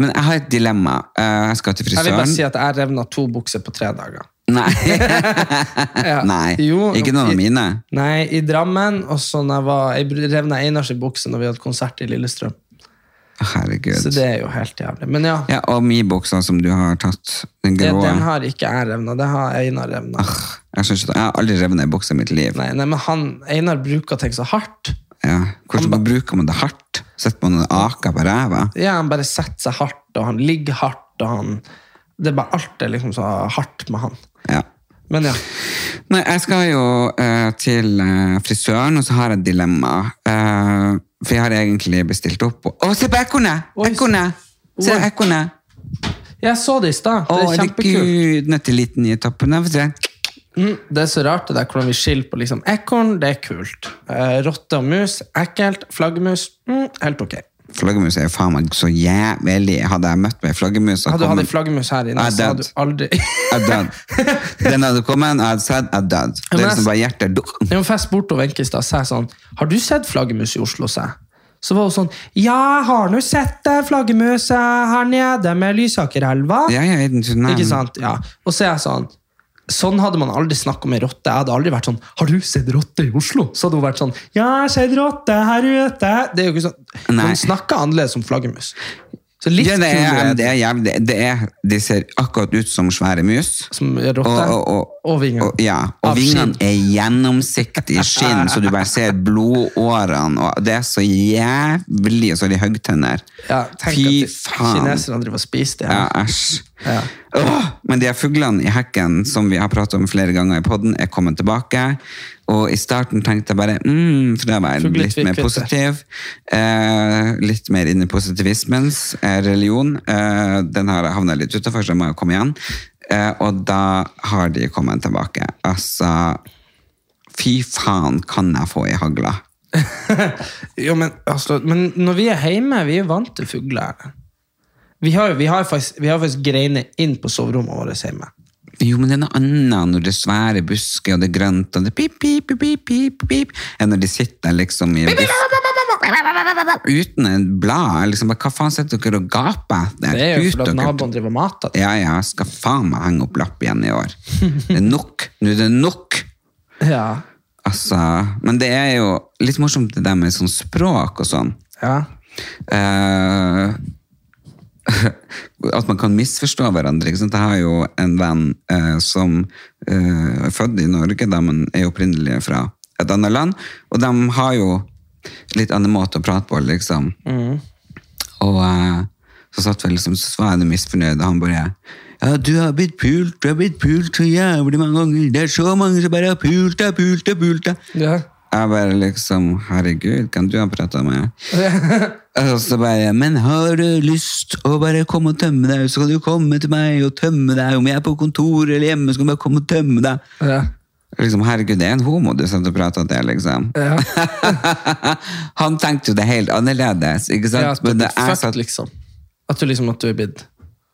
Speaker 1: Men jeg har et dilemma. Eh, Jeg skal til frisøren.
Speaker 2: Jeg vil bare si at jeg revna to bukser på tre dager.
Speaker 1: Nei.
Speaker 2: Ja.
Speaker 1: Nei.
Speaker 2: Jo,
Speaker 1: ikke noen av mine.
Speaker 2: Nei, i Drammen, og så revna Einars bukse når vi hadde konsert i Lillestrøm.
Speaker 1: Herregud.
Speaker 2: Så det er jo helt jævlig. Men ja,
Speaker 1: Ja, og Mi-boksa som du har tatt. Den grå.
Speaker 2: den har ikke jeg revna. Det har Einar revna.
Speaker 1: Jeg, jeg har aldri revnet ei bukse i mitt liv.
Speaker 2: Nei, nei, men han, Einar bruker ting så hardt.
Speaker 1: Ja. Hvordan bruker man det hardt? Setter man en aka på ræva?
Speaker 2: Ja, Han bare setter seg hardt, og han ligger hardt, og han Det er bare alt er liksom så hardt med han.
Speaker 1: Ja.
Speaker 2: Men ja.
Speaker 1: Nei, jeg skal jo uh, til eh, frisøren, og så har jeg et dilemma. Eh, for jeg har egentlig bestilt opp og Å, se på ekornet! Ekornet! Se ekornet!
Speaker 2: Jeg så det i stad. Det er kjempekult.
Speaker 1: herregud, nøtteliten i toppen.
Speaker 2: Mm, det er så rart det der hvordan vi skiller på liksom ekorn, det er kult. Eh, rotte og mus, ekkelt. Flaggermus, mm, helt ok.
Speaker 1: Flaggermus er jo faen meg så jævlig Hadde jeg møtt meg flaggermus
Speaker 2: Hadde du hatt en flaggermus her inne, så hadde du aldri
Speaker 1: Jeg død. Den hadde kommet, jeg hadde sett, jeg død. Det er liksom bare hjertet
Speaker 2: Jeg for jeg spurte Wenche i stad, sa jeg sånn Har du sett flaggermus i Oslo? sa. Så var hun sånn Ja, har nå sett flaggermus her nede med Lysakerelva.
Speaker 1: Ja, ja.
Speaker 2: Ikke sant? Ja. Og så er jeg sånn Sånn hadde man aldri snakket med rotte. Jeg hadde aldri vært sånn Har du sett rotte i Oslo? Så hadde hun vært sånn Ja, jeg har sett rotte her ute. Det er jo ikke sånn
Speaker 1: Nei.
Speaker 2: Man snakker annerledes om flaggermus. Så litt
Speaker 1: Ja, det er, det er jævlig, det er, de ser akkurat ut som svære mus.
Speaker 2: som rotte.
Speaker 1: Og, og,
Speaker 2: Og.
Speaker 1: Og, ja, og
Speaker 2: Av
Speaker 1: vingene
Speaker 2: skinn.
Speaker 1: er gjennomsiktig skinn, så du bare ser blodårene. Og det er så jævlig, og så har de hoggtenner.
Speaker 2: Ja,
Speaker 1: Fy faen.
Speaker 2: kineserne driver og spiser det.
Speaker 1: Ja, æsj.
Speaker 2: Ja.
Speaker 1: Åh, men de her fuglene i hekken som vi har pratet om flere ganger i podden, er kommet tilbake. Og i starten tenkte jeg bare mm, for da var
Speaker 2: jeg
Speaker 1: litt mer positiv. Eh, litt mer inn i positivismens eh, religion. Eh, den har havna litt utafor, så jeg må jo komme igjen. Eh, og da har de kommet tilbake. Altså Fy faen, kan jeg få i hagla?
Speaker 2: Jo, men, altså, men når vi er hjemme, vi er vant til fugler. Vi har, vi har faktisk, vi har faktisk greiner inn på soverommet vårt hjemme.
Speaker 1: Jo, men det er noe annet når det er svære busker, og det er grønt, og det er pip, pip, pip, pip, pip, enn når de sitter liksom i en. Uten en blad. Liksom, hva faen sitter dere og gaper? etter?
Speaker 2: Det er jo fordi naboen driver og mater.
Speaker 1: Ja, ja, skal faen meg henge opp lapp igjen i år. Det er nok. Nå er det nok.
Speaker 2: Ja.
Speaker 1: Altså, men det er jo litt morsomt det der med sånn språk og sånn.
Speaker 2: ja.
Speaker 1: Eh, at man kan misforstå hverandre. Ikke sant? Jeg har jo en venn eh, som eh, er født i Norge, da, men er opprinnelig fra et annet land, og de har jo litt annen måte å prate på, liksom. Og eh, så satt vi liksom, så var jeg misfornøyd, og han bare ja, du har blitt pult, du har blitt pult så jævlig mange ganger. Det er så mange som bare har pult deg, pult deg, pult deg.
Speaker 2: Ja.
Speaker 1: Jeg bare liksom, herregud, kan du ha pratet med? Og så bare, men har du lyst å bare komme og tømme deg, så kan du komme til meg og tømme deg. Om jeg er på kontoret eller hjemme, så kan du bare komme og tømme deg.
Speaker 2: Ja.
Speaker 1: Liksom, herregud, det er en homo du satt og prata til, liksom.
Speaker 2: Ja.
Speaker 1: Han tenkte jo det helt annerledes, ikke sant?
Speaker 2: Ja, at du
Speaker 1: Men
Speaker 2: er
Speaker 1: det
Speaker 2: fucked, liksom. At du liksom at du er blitt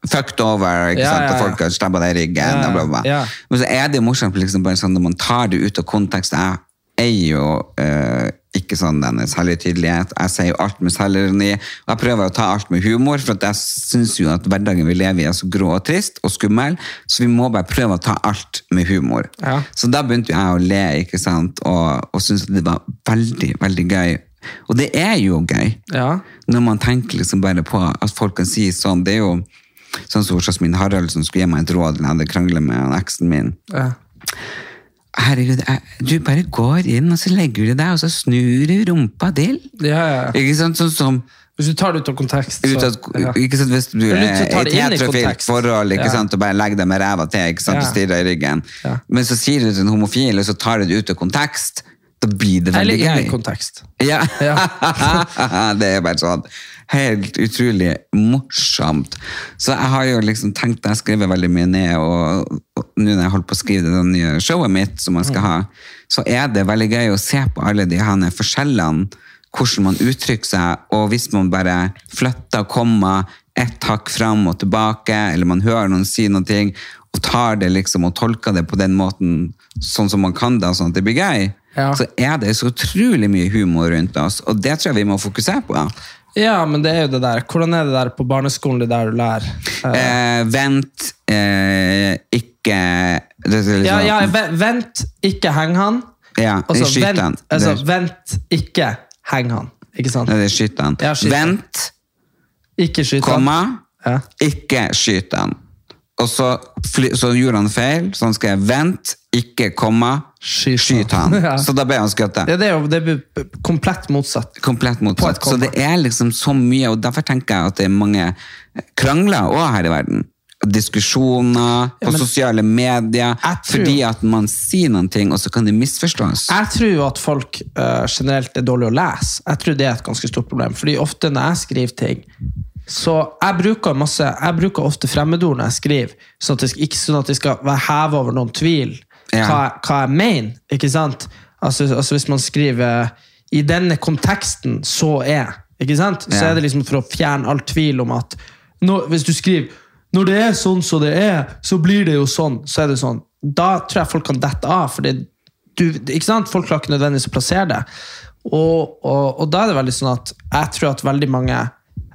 Speaker 1: fucked over, ikke
Speaker 2: Ja,
Speaker 1: sant?
Speaker 2: ja,
Speaker 1: og folk har stabba deg i ryggen.
Speaker 2: Ja,
Speaker 1: og bla, bla,
Speaker 2: ja.
Speaker 1: Men så er det jo morsomt liksom, bare sånn, når man tar det ut av kontekst. Jeg er jo eh, ikke sånn denne særlig tydelighet. Jeg sier jo alt med selvironi. Og jeg prøver å ta alt med humor, for jeg syns jo at hverdagen vi lever i er så grå og trist og skummel, så vi må bare prøve å ta alt med humor.
Speaker 2: Ja.
Speaker 1: Så da begynte jeg å le, ikke sant, og, og syntes det var veldig, veldig gøy. Og det er jo gøy
Speaker 2: Ja.
Speaker 1: når man tenker liksom bare på at folk kan si sånn, det er jo sånn som Jasmin Haraldsen skulle gi meg et råd da jeg hadde kranglet med eksen min.
Speaker 2: Ja.
Speaker 1: Herregud, du bare går inn, og så legger du deg, og så snur du rumpa til.
Speaker 2: Ja, ja.
Speaker 1: Ikke sant? Sånn som
Speaker 2: Hvis du tar det ut av kontekst,
Speaker 1: ut
Speaker 2: så ja.
Speaker 1: ikke sant, Hvis du er i et heterofilt forhold ikke sant, og bare legger deg med ræva til ikke sant, og stirrer i ryggen, men så sier du til en homofil, og så tar du det ut av kontekst, da blir det veldig
Speaker 2: Eller
Speaker 1: veldig
Speaker 2: inn i kontekst.
Speaker 1: Ja.
Speaker 2: Ja.
Speaker 1: det er bare sånn helt utrolig morsomt. Så jeg har jo liksom tenkt, jeg skriver veldig mye ned, og, og nå når jeg holder på å skrive det nye showet mitt som jeg skal ha, så er det veldig gøy å se på alle de her forskjellene, hvordan man uttrykker seg, og hvis man bare flytter komma ett hakk fram og tilbake, eller man hører noen si noe, og tar det liksom og tolker det på den måten, sånn som man kan det, sånn at det blir gøy,
Speaker 2: Ja.
Speaker 1: så er det så utrolig mye humor rundt oss, og det tror jeg vi må fokusere på. Ja.
Speaker 2: men det er jo det der. Hvordan er det der på barneskolen, det der du lærer? Eh,
Speaker 1: vent, eh, ikke det, liksom,
Speaker 2: ja, ja, vent, ikke heng han.
Speaker 1: Ja,
Speaker 2: Altså,
Speaker 1: skyt
Speaker 2: vent,
Speaker 1: han.
Speaker 2: altså,
Speaker 1: Det-
Speaker 2: vent, ikke heng han. Ikke sant?
Speaker 1: Nei, det er skyt han.
Speaker 2: Ja, skyt.
Speaker 1: Vent,
Speaker 2: Ikke skyt han.
Speaker 1: komma,
Speaker 2: Ja.
Speaker 1: ikke skyt han. Og så, så gjorde han feil, så han skrev vent, ikke komma,
Speaker 2: Skyt
Speaker 1: skyt
Speaker 2: han.
Speaker 1: han.
Speaker 2: Ja.
Speaker 1: Så da ble han skutt.
Speaker 2: Ja, det er jo det er komplett motsatt.
Speaker 1: Komplett motsatt. Så det er liksom så mye, og derfor tenker jeg at det er mange krangler også her i verden. Diskusjoner på
Speaker 2: men-
Speaker 1: sosiale medier,
Speaker 2: tror-
Speaker 1: fordi at man sier noen ting, og så kan det misforstås.
Speaker 2: Jeg tror jo at folk uh, generelt er dårlige å lese. Jeg tror det er et ganske stort problem. Fordi ofte når jeg skriver ting, så jeg bruker, masse, jeg bruker ofte fremmedord når jeg skriver, sånn at det ikke sånn at det skal være heve over noen tvil
Speaker 1: Ja.
Speaker 2: Hva, hva jeg mener. ikke sant? Altså, altså Hvis man skriver 'i denne konteksten så er', ikke sant? så er det liksom for å fjerne all tvil om at når, hvis du skriver 'når det er sånn som det er, så blir det jo sånn', så er det sånn. Da tror jeg folk kan dette av. fordi du, ikke sant? Folk klarer ikke nødvendigvis å plassere det. Og, og, og da er det veldig sånn at jeg tror at veldig mange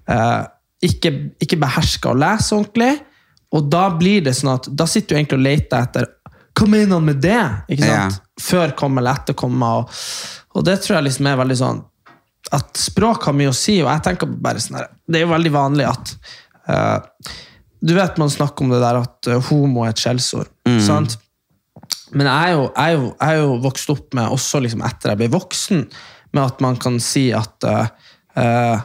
Speaker 2: eh, ikke, ikke behersker å lese ordentlig. Og da blir det sånn at da sitter du egentlig og leter etter hva mener han med det? Ikke sant? Før kom eller etter komma. Og, og det tror jeg liksom er veldig sånn at språk har mye å si, og jeg tenker bare sånn her, Det er jo veldig vanlig at uh, Du vet man snakker om det der at eh, homo er et skjellsord. sant? Men jeg er, jo, jeg, er jo, jeg er jo vokst opp med, også liksom etter jeg ble voksen, med at man kan si at uh,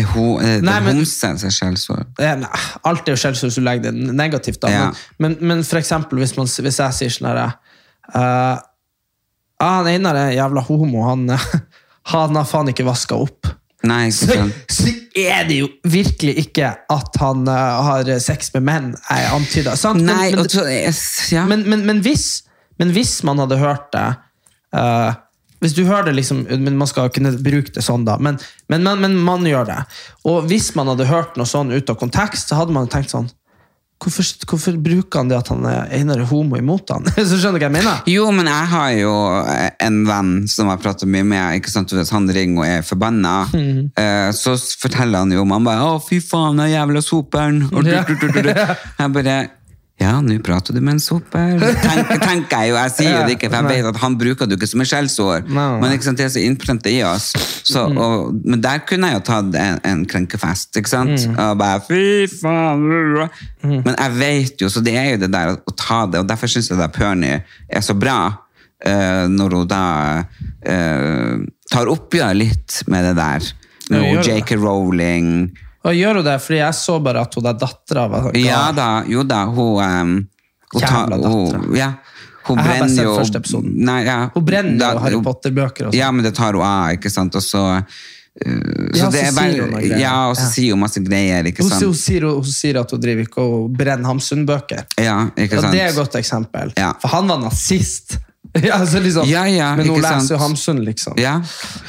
Speaker 1: Er hun, er det
Speaker 2: Nei, men-
Speaker 1: homse som er skjellsord?
Speaker 2: Alt er jo skjellsord hvis du legger det negativt. da,
Speaker 1: Ja.
Speaker 2: men, men, men for eksempel hvis, man, hvis jeg sier sånn herre uh, Han Einar er jævla homo. Han, han har faen ikke vaska opp.
Speaker 1: Nei,
Speaker 2: Så, så er det jo virkelig ikke at han uh, har sex med menn, jeg antyder. Sant? Men- men, men, men, men, hvis, men hvis man hadde hørt det eh, Hvis du hører det liksom men Man skal kunne bruke det sånn, da. Men, men, men, men man gjør det. Og hvis man hadde hørt noe sånn ut av kontekst, så hadde man tenkt sånn Hvorfor, hvorfor bruker han det at han er Einar er homo imot han? så skjønner du hva jeg mener?
Speaker 1: Jo, men jeg har jo en venn som jeg prater mye med. ikke sant, Hvis han ringer og er forbanna,
Speaker 2: mm.
Speaker 1: eh, så forteller han jo om han bare 'Å, fy faen, den jævla soperen'. Og du, du, du, du. Jeg bare ja, nå prater du med en soper. Tenk, tenker jeg jo, jeg sier jo det ikke, for jeg vet at han bruker det ikke som et
Speaker 2: nei.
Speaker 1: Men ikke sant, det er så innprenta i oss. Så,
Speaker 2: Mm.
Speaker 1: og, men der kunne jeg jo tatt en, en krenkefest, ikke sant?
Speaker 2: Mm.
Speaker 1: Og bare, fy faen. Men jeg vet jo, så det er jo det der å ta det, og derfor syns jeg at Perny er så bra. eh, når hun da eh, tar oppgjør litt med det der. Med. J.K. Rowling.
Speaker 2: Og gjør hun det, fordi jeg så bare at hun der dattera var sånn
Speaker 1: Ja da, jo da, hun, um, hun
Speaker 2: Jævla dattera.
Speaker 1: ja, hun
Speaker 2: Jeg har bare sett
Speaker 1: jo
Speaker 2: første episoden.
Speaker 1: Nei, ja,
Speaker 2: Hun brenner
Speaker 1: da-
Speaker 2: jo Harry Potter-bøker sånn.
Speaker 1: Ja, men det tar hun av, ikke sant? Og så, uh,
Speaker 2: Ja,
Speaker 1: så
Speaker 2: så
Speaker 1: er vel,
Speaker 2: hun noe greier.
Speaker 1: ja, og så
Speaker 2: Ja.
Speaker 1: sier hun masse greier,
Speaker 2: Hun,
Speaker 1: sant?
Speaker 2: hun, sier, hun sier at hun driver ikke og brenner Hamsun-bøker.
Speaker 1: Ja, ikke
Speaker 2: Og det er et godt eksempel.
Speaker 1: Ja.
Speaker 2: For han var nazist. ja, altså liksom,
Speaker 1: Ja, ja,
Speaker 2: men hun leser jo Hamsun, liksom.
Speaker 1: Ja.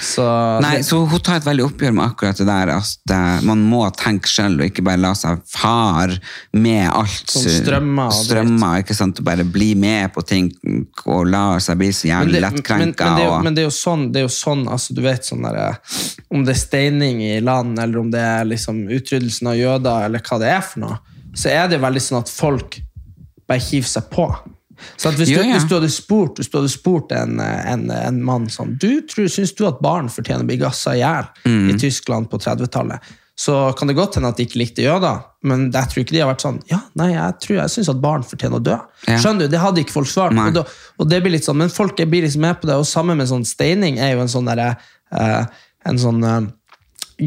Speaker 2: Så,
Speaker 1: Nei,
Speaker 2: det,
Speaker 1: så hun tar et veldig oppgjør med akkurat det der at eh, man må tenke selv og ikke bare la seg far med alt
Speaker 2: Sånn strømmer
Speaker 1: strømmer, ikke sant, og bare bli med på ting og la seg bli så jævlig
Speaker 2: lettkrenka. men, men, det
Speaker 1: og-
Speaker 2: men det er jo sånn, det er jo sånn altså, du vet sånn der, Om det er steining i land, eller om det er liksom utryddelsen av jøder, eller hva det er for noe, så er det veldig sånn at folk bare hiver seg på. Hvis,
Speaker 1: Ja,
Speaker 2: du,
Speaker 1: ja.
Speaker 2: hvis du hadde spurt, du hadde spurt en, en, en mann sånn du tror, Syns du at barn fortjener å bli gassa i hjel
Speaker 1: Mm.
Speaker 2: i Tyskland på 30-tallet? Så kan det godt hende at de ikke likte jøder, men jeg tror ikke de har vært sånn Ja, nei, jeg tror jeg syns at barn fortjener å dø.
Speaker 1: Ja.
Speaker 2: Skjønner du? Det hadde ikke folk svart.
Speaker 1: Nei.
Speaker 2: Og, og det blir litt sånn, Men folk blir liksom med på det, og sammen med sånn steining er jo en sånn derre eh, En sånn eh,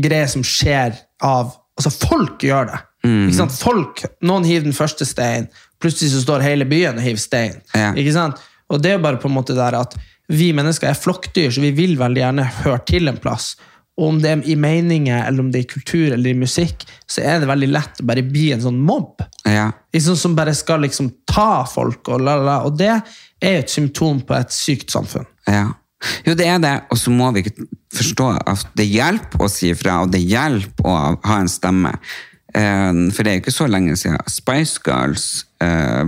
Speaker 2: greie som skjer av Altså, folk gjør det.
Speaker 1: Mm.
Speaker 2: Folk, Noen hiver den første steinen, plutselig så står hele byen og hiver stein.
Speaker 1: Ja.
Speaker 2: Ikke sant? Og det er bare på en måte der at vi mennesker er flokkdyr, så vi vil veldig gjerne høre til en plass. Og om det er i meninger, eller om det er i kultur eller i musikk, så er det veldig lett å bare bli en sånn mobb.
Speaker 1: ja.
Speaker 2: Liksom som bare skal liksom ta folk, og la, la. Og det er jo et symptom på et sykt samfunn.
Speaker 1: Ja. Jo, det er det, og så må vi ikke forstå at det hjelper å si ifra, og det hjelper å ha en stemme. Eh, For det er jo ikke så lenge siden Spice Girls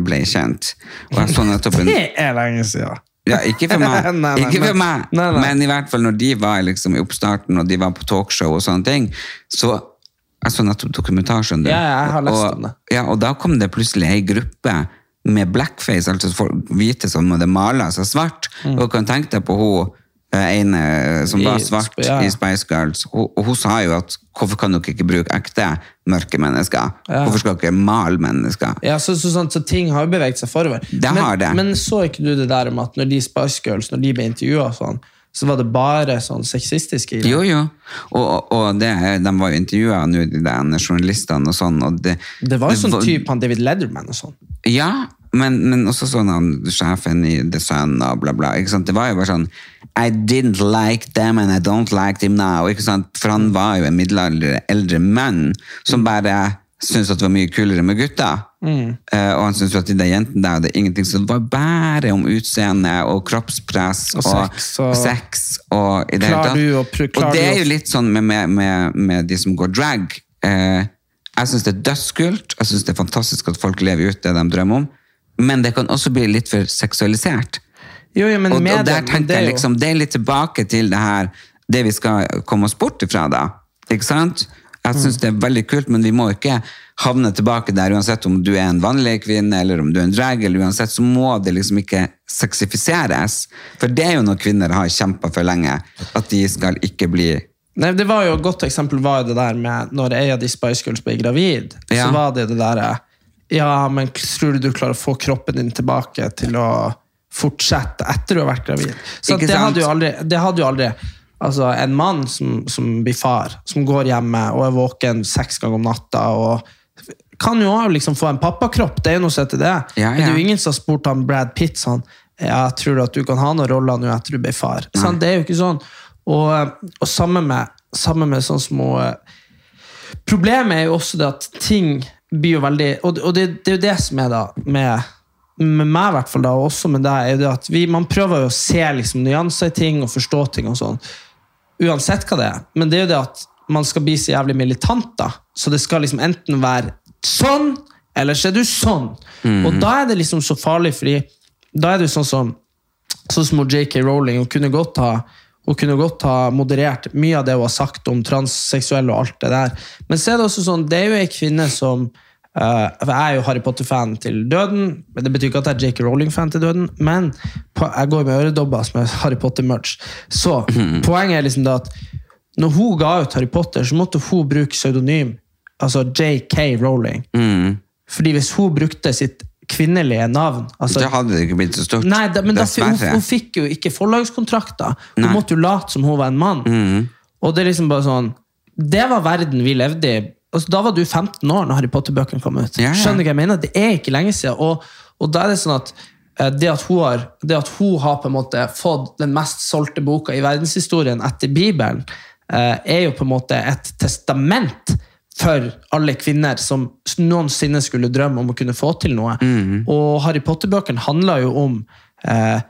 Speaker 1: ble kjent. Og jeg så nettopp en
Speaker 2: Det er lenge siden!
Speaker 1: Ja, ikke for meg,
Speaker 2: Nei, nei,
Speaker 1: ikke for
Speaker 2: men-
Speaker 1: meg.
Speaker 2: nei,
Speaker 1: men i hvert fall når de var liksom i oppstarten, og de var på talkshow og sånne ting, så jeg så nettopp dokumentasjen.
Speaker 2: Ja, jeg har lest
Speaker 1: og,
Speaker 2: om det.
Speaker 1: Ja, og da kom det plutselig ei gruppe med blackface, altså folk hvite som hadde mala seg svart. Og kan tenke deg på hun eh, ene som
Speaker 2: Mm. I
Speaker 1: var svart
Speaker 2: I, ja.
Speaker 1: i Spice Girls, hun, hun sa jo at hvorfor kan dere ikke bruke ekte mørke mennesker?
Speaker 2: Ja.
Speaker 1: Hvorfor skal dere male mennesker?
Speaker 2: Ja, så, så, så, så ting har jo beveget seg forover.
Speaker 1: Det
Speaker 2: men,
Speaker 1: har det.
Speaker 2: men så ikke du det der om at når de Spice Girls når de ble intervjua, sånn, så var det bare sånn sexistiske greier?
Speaker 1: Jo, jo. Og, og det, de var jo intervjua de journalistene og sånn. Og det,
Speaker 2: Det var jo sånn
Speaker 1: typen
Speaker 2: type han David Letterman og sånn.
Speaker 1: Ja, men, men også sånn han, sjefen i The Sun og bla, bla. Ikke sant? Det var jo bare sånn I didn't like them and I don't like them now. Ikke sant? For han var jo en middelalder eldre mann som bare syntes at det var mye kulere med gutter. Uh, og han syntes jo at de der jentene der hadde ingenting. Det var bare om utseende og kroppspress
Speaker 2: Og sex og-
Speaker 1: sex og i det hele tatt.
Speaker 2: du
Speaker 1: og det er jo litt sånn med, med, med, med de som går drag. Uh, jeg syns det er dødskult. Jeg syns det er fantastisk at folk lever ut det de drømmer om. Men det kan også bli litt for seksualisert.
Speaker 2: Jo, jo, men
Speaker 1: Og, og der
Speaker 2: det, men
Speaker 1: tenker
Speaker 2: er
Speaker 1: jeg liksom, det er litt tilbake til det her, det vi skal komme oss bort ifra da. Ikke sant? Jeg syns
Speaker 2: Mm.
Speaker 1: det er veldig kult, men vi må ikke havne tilbake der, uansett om du er en vanlig kvinne, eller om du er en drag, eller uansett, så må det liksom ikke sexifiseres. For det er jo noe kvinner har kjempet for lenge, at de skal ikke bli
Speaker 2: Nei, det var jo Et godt eksempel var jo det der med når ei av de Spice Girls ble gravid.
Speaker 1: Ja.
Speaker 2: Så var det det derre Ja, men tror du du klarer å få kroppen din tilbake til å fortsette etter du har vært gravid? Så det hadde jo aldri, det hadde jo aldri Altså, en mann som, som blir far, som går hjemme og er våken seks ganger om natta og kan jo også liksom få en pappakropp, det er jo noe som heter det.
Speaker 1: Ja,
Speaker 2: Men det er jo ingen som har spurt han Brad Pitt sånn Ja, tror du at du kan ha noen roller nå etter du ble far? Sånn, det er jo ikke sånn. Og, og sammen med, sammen med sånne små Problemet er jo også det at ting blir jo veldig Og, og det, det er jo det som er da med, med meg, i hvert fall, da, og også med deg, er jo det at vi, man prøver jo å se liksom, nyanser i ting og forstå ting og sånn. Uansett hva det er. Men det er jo det at man skal bli så jævlig militant, da. Så det skal liksom enten være sånn, eller så er du sånn. Og da er det liksom så farlig, fordi da er det jo sånn som Sånn som J.K. Rowling. Hun kunne godt ha hun kunne godt ha moderert mye av det hun har sagt om transseksuelle og alt det der. Men så er det også sånn, det er jo ei kvinne som uh, Jeg er jo Harry Potter-fan til døden. men Det betyr ikke at jeg er J.K. Rowling-fan til døden, men på, jeg går med øredobber som er Harry Potter-merch. Så poenget er liksom det at når hun ga ut Harry Potter, så måtte hun bruke pseudonym. Altså J.K. Rowling. Fordi hvis hun brukte sitt kvinnelige navn. Altså,
Speaker 1: Da hadde det ikke blitt så stort.
Speaker 2: Nei, da, men da, hun, hun fikk jo ikke forlagskontrakter. Hun
Speaker 1: Nei.
Speaker 2: måtte jo late som hun var en mann. Og det er liksom bare sånn Det var verden vi levde i. Altså, da var du 15 år når Harry Potter-bøkene kom ut.
Speaker 1: Ja, ja.
Speaker 2: Skjønner du hva jeg mener? Det er ikke lenge siden. Og, og da er det sånn at eh, det at, hun har, det at hun har på en måte fått den mest solgte boka i verdenshistorien etter Bibelen, eh, er jo på en måte et testament for alle kvinner som noensinne skulle drømme om å kunne få til noe. Og Harry Potter-bøkene handler jo om, eh,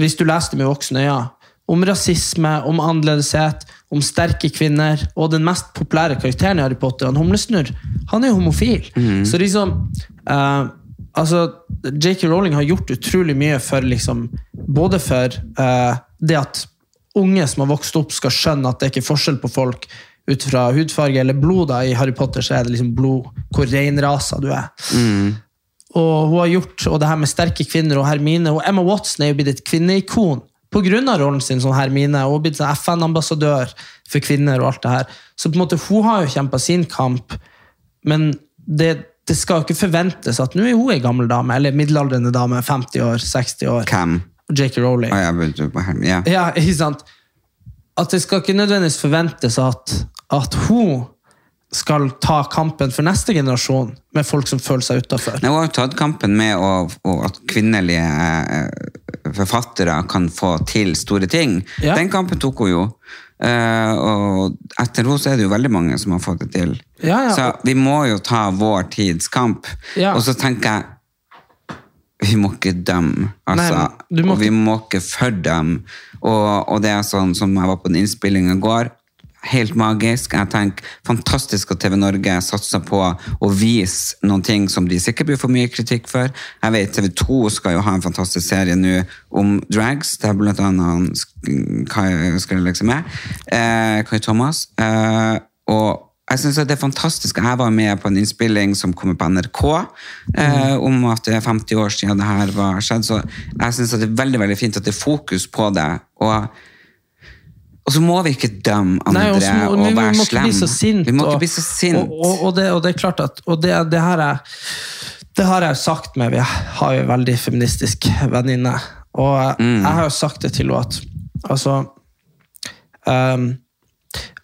Speaker 2: hvis du leser det med voksne øyne, om rasisme, om annerledeshet, om sterke kvinner, og den mest populære karakteren i Harry Potter, han Humlesnurr, han er jo homofil. Så liksom eh, altså, J.K. Rowling har gjort utrolig mye for liksom, både for eh, det at unge som har vokst opp, skal skjønne at det er ikke forskjell på folk ut fra hudfarge eller blod. Da. I Harry Potter så er det liksom blod, hvor reinrasa du er. Og hun har gjort, og det her med sterke kvinner og Hermine, og Emma Watson er jo blitt et kvinneikon av rollen sin som Hermine, og blitt sånn FN-ambassadør for kvinner og alt det her. Så på en måte, hun har jo kjempa sin kamp, men det, det skal jo ikke forventes at nå er hun ei gammel dame, eller middelaldrende dame, 50 år, 60 år.
Speaker 1: Hvem?
Speaker 2: J.K. Rowling.
Speaker 1: Å, ja, ja.
Speaker 2: Ja, ikke sant? At det skal ikke nødvendigvis forventes at, at hun skal ta kampen for neste generasjon med folk som føler seg utafor.
Speaker 1: Hun har jo tatt kampen med å, å, at kvinnelige eh, forfattere kan få til store ting.
Speaker 2: Ja.
Speaker 1: Den kampen tok hun jo. Eh, og etter henne så er det jo veldig mange som har fått det til.
Speaker 2: Ja, ja.
Speaker 1: Så vi må jo ta vår tids kamp. Og så tenker jeg vi må ikke dømme, altså.
Speaker 2: Nei, må
Speaker 1: og vi må ikke fordømme. Og, og det er sånn som jeg var på den innspillingen i går. Helt magisk. Jeg tenker Fantastisk at TV Norge satser på å vise noen ting som de sikkert blir for mye kritikk for. Jeg vet TV 2 skal jo ha en fantastisk serie nå om drags. Det er blant annet han skal liksom med. Eh, Kai Thomas. Eh, og jeg synes det er fantastisk. Jeg var med på en innspilling som kommer på NRK eh, om at det er 50 år siden det her var skjedd. Så jeg synes det er veldig veldig fint at det er fokus på det. Og, og så må vi ikke dømme andre
Speaker 2: Nei, og må-
Speaker 1: og
Speaker 2: vi, vi
Speaker 1: være slemme.
Speaker 2: bli så sint.
Speaker 1: Vi må
Speaker 2: og,
Speaker 1: ikke bli så sint.
Speaker 2: Og, og, og, det, og det er klart at og det, det her er det har jeg jo sagt med Vi har jo en veldig feministisk venninne. Og
Speaker 1: Mm.
Speaker 2: jeg har jo sagt det til henne at altså ehm,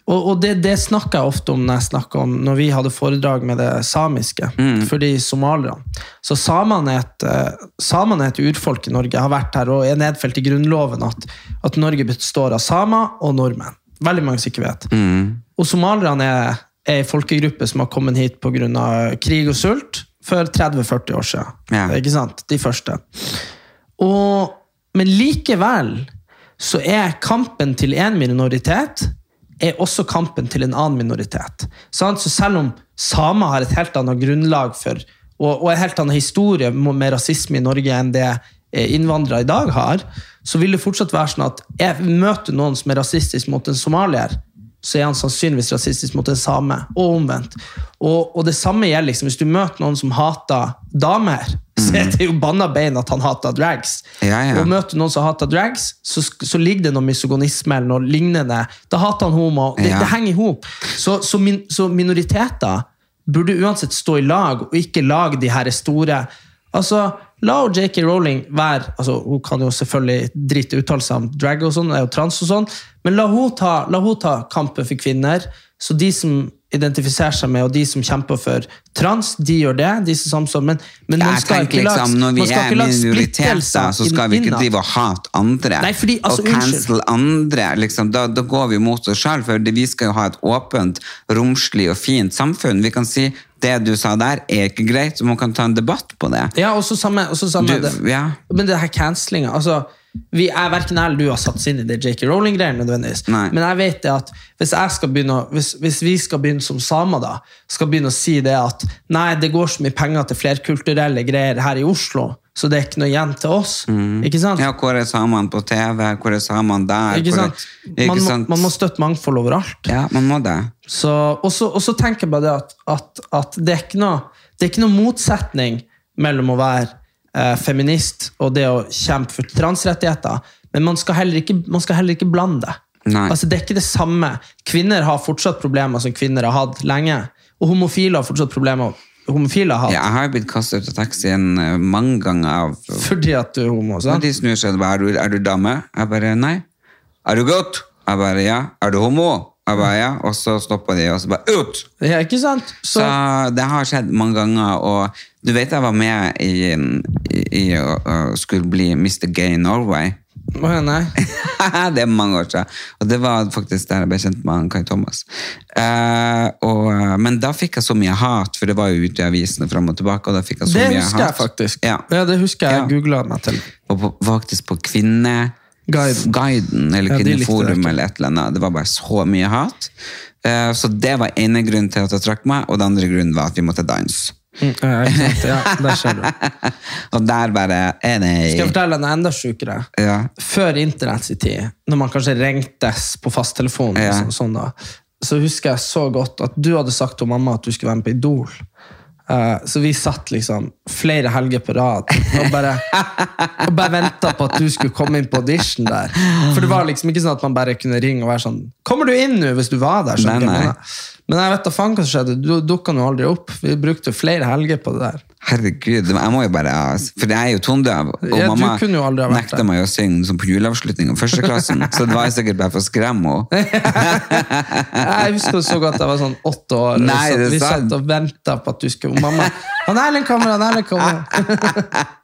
Speaker 2: og, og det, det snakker jeg ofte om når jeg snakker om når vi hadde foredrag med det samiske.
Speaker 1: Mm.
Speaker 2: For de somalierne. Så samene er, et, eh, samene er et urfolk i Norge. har vært her og er nedfelt i Grunnloven at, at Norge består av samer og nordmenn. Veldig mange som ikke vet.
Speaker 1: Mm.
Speaker 2: Og somalierne er, ei folkegruppe som har kommet hit pga. krig og sult for 30-40 år siden.
Speaker 1: Ja.
Speaker 2: Ikke sant? De første. Og, men likevel så er kampen til en minoritet er også kampen til en annen minoritet. Så selv om samer har et helt annet grunnlag for, og, en helt annen historie med med rasisme i Norge enn det eh, innvandrere i dag har, så vil det fortsatt være sånn at jeg møter noen som er rasistisk mot en somalier, så er han sannsynligvis rasistisk mot en same, og omvendt. Og, og det samme gjelder liksom, hvis du møter noen som hater damer, så er jo banna bein at han hater drags.
Speaker 1: Ja, ja.
Speaker 2: Og møter noen som hater drags, så, så ligger det noe misogonisme eller noe lignende. Da hater han homo. Det,
Speaker 1: Ja.
Speaker 2: det henger i hop. Så, så, min, så minoriteter burde uansett stå i lag, og ikke lage de her store Altså, La J.K. Rowling være altså, Hun kan jo selvfølgelig drite uttalelser om drag og sånn, er jo trans og sånn, men la hun, ta, la hun ta kampen for kvinner. Så de som identifiserer seg med, og de som kjemper for trans, de gjør det. de som Men, men man skal ikke lage,
Speaker 1: liksom, Når vi er minoriteter, så skal vi ikke drive og hate andre.
Speaker 2: Nei, fordi, altså,
Speaker 1: og cancel andre. Liksom, da, da går vi mot oss sjøl, for vi skal jo ha et åpent, romslig og fint samfunn. Vi kan si det du sa der, er ikke greit, så man kan ta en debatt på det.
Speaker 2: Ja, og så samme, samme
Speaker 1: Du,
Speaker 2: det.
Speaker 1: ja.
Speaker 2: Men det her cancelinga altså, vi er Verken jeg eller du har satt oss inn i det J.K. Rowling-greiene, nødvendigvis.
Speaker 1: Nei.
Speaker 2: Men jeg vet det at hvis, jeg begynne, hvis, hvis vi skal begynne som samer, da, skal begynne å si det at nei, det går så mye penger til flerkulturelle greier her i Oslo, så det er ikke noe igjen til oss. Ikke sant?
Speaker 1: Ja, hvor er samene på TV? Hvor er samene der?
Speaker 2: Ikke
Speaker 1: sant? er-
Speaker 2: sant?
Speaker 1: Ikke
Speaker 2: Man, må, man må støtte mangfold overalt.
Speaker 1: Ja, man må det.
Speaker 2: Så, og, så, tenker jeg bare det at, at, at det, er noe, det er ikke noe motsetning mellom å være eh, feminist og det å kjempe for transrettigheter, men man skal heller ikke, man skal heller ikke blande det. Altså, det er ikke det samme. Kvinner har fortsatt problemer som kvinner har hatt lenge, og homofile har fortsatt problemer homofile har hatt.
Speaker 1: Ja, jeg har jo blitt kastet ut av taxien eh, mange ganger av
Speaker 2: Fordi at du er homo. Sant?
Speaker 1: de snur seg og bare, er du, er du dame? Jeg bare, nei. Er du gutt? Jeg bare, ja. Er du homo? Ja. Og så stoppa de, og så bare, ut!
Speaker 2: Ja, ikke sant?
Speaker 1: Så det har skjedd mange ganger, og du vet jeg var med i, i, i å skulle bli Mr. Gay Norway.
Speaker 2: Å, ja, nei.
Speaker 1: det er mange år siden. Og det var faktisk der jeg ble kjent med han Kai Thomas. Eh, og, men da fikk jeg så mye hat, for det var jo ute i avisene fram og tilbake. og da fikk jeg så
Speaker 2: Det
Speaker 1: mye
Speaker 2: husker jeg faktisk.
Speaker 1: Ja.
Speaker 2: Ja, det husker jeg
Speaker 1: Ja.
Speaker 2: googla meg til.
Speaker 1: Og på, faktisk på Kvinneguiden,
Speaker 2: Guiden.
Speaker 1: eller
Speaker 2: Ja,
Speaker 1: Kvinneforum eller et eller annet. Det var bare så mye hat. Eh, så det var ene grunnen til at jeg trakk meg, og den andre grunnen var at vi måtte danse.
Speaker 2: Mm, ja? Ja, der ser du.
Speaker 1: Og der bare nei.
Speaker 2: Skal jeg fortelle noe enda sjukere?
Speaker 1: Ja.
Speaker 2: Før internetts tid, når man kanskje ringtes på fasttelefonen,
Speaker 1: Ja.
Speaker 2: sånn, sånn da, så husker jeg så godt at du hadde sagt til mamma at du skulle være med på Idol. Eh, så vi satt liksom flere helger på rad og bare, og bare venta på at du skulle komme inn på audition der. For det var liksom ikke sånn at man bare kunne ringe og være sånn Kommer du inn nå hvis du var der?
Speaker 1: Nei, nei.
Speaker 2: Men jeg vet da faen hva som skjedde. Du dukka nå aldri opp. Vi brukte flere helger på det der.
Speaker 1: Herregud, jeg må jo bare For jeg er jo tondøv, og
Speaker 2: Ja,
Speaker 1: mamma nekta
Speaker 2: der.
Speaker 1: meg å synge som på juleavslutning av førsteklassen, så det var jeg sikkert bare for å skremme henne.
Speaker 2: Jeg husker så godt jeg var sånn åtte år.
Speaker 1: Nei, er
Speaker 2: vi
Speaker 1: sant.
Speaker 2: satt og venta på at du skulle og Mamma Han Erlend kommer, han Erlend kommer.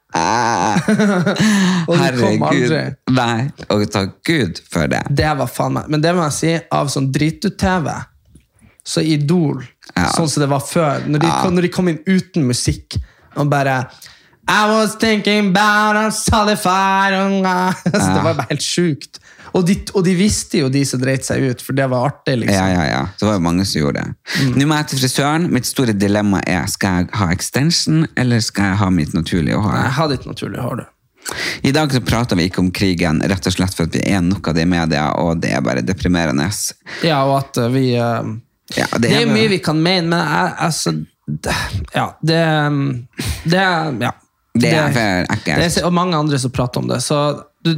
Speaker 2: Og aldri.
Speaker 1: Nei, og takk Gud for det.
Speaker 2: Det var faen meg Men det må jeg si, av sånn dritut-TV, så Idol,
Speaker 1: Ja.
Speaker 2: sånn som det var før, når de, kom, når de kom inn uten musikk, og bare I was thinking about a solidified altså, Det var bare helt sjukt. Og de, og de visste jo, de som dreit seg ut, for det var artig. liksom.
Speaker 1: Ja, ja, ja. Det var jo mange som gjorde det.
Speaker 2: Mm.
Speaker 1: Nå må jeg til frisøren. Mitt store dilemma er skal jeg ha extension, eller skal jeg ha mitt naturlige hår?
Speaker 2: Nei, ha ditt naturlige hår, du.
Speaker 1: I dag så prater vi ikke om krigen, rett og slett for at vi er nok av det i media, og det er bare deprimerende.
Speaker 2: Ja, og at uh, vi uh,
Speaker 1: Ja,
Speaker 2: Det er mye vi kan mene, men jeg, altså det, Ja, det Det Ja.
Speaker 1: Det er for ekkelt.
Speaker 2: er og mange andre som prater om det. Så du,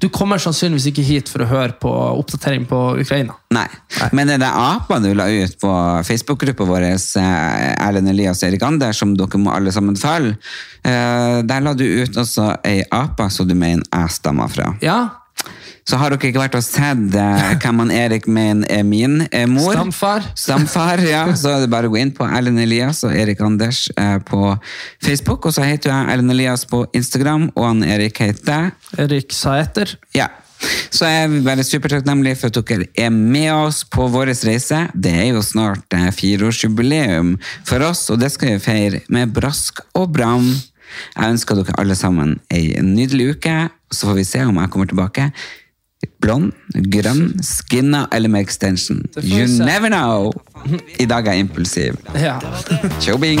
Speaker 2: du kommer sannsynligvis ikke hit for å høre på oppdatering på Ukraina.
Speaker 1: Nei. Men det der apa du la ut på Facebook-gruppa vår, eh, Erlend Elias og Erik Ander, som dere må alle sammen følge, eh, der la du ut også ei apa som du mener jeg stammer fra.
Speaker 2: Ja,
Speaker 1: Så har dere ikke vært og sett eh, hvem han Erik mener er min er mor?
Speaker 2: Stamfar.
Speaker 1: Stamfar, ja. Så er det bare å gå inn på Erlend Elias og Erik Anders eh, på Facebook. Og så heter jeg Erlend Elias på Instagram, og han Erik heter
Speaker 2: Erik Saeter.
Speaker 1: Ja. Så er vi bare supertakknemlige for at dere er med oss på vår reise. Det er jo snart eh, fireårsjubileum for oss, og det skal vi feire med brask og bram. Jeg ønsker dere alle sammen ei nydelig uke, så får vi se om jeg kommer tilbake. Blond, grønn, skinna eller med extension. You never know! I dag er jeg impulsiv.
Speaker 2: Ja.
Speaker 1: Tjobing!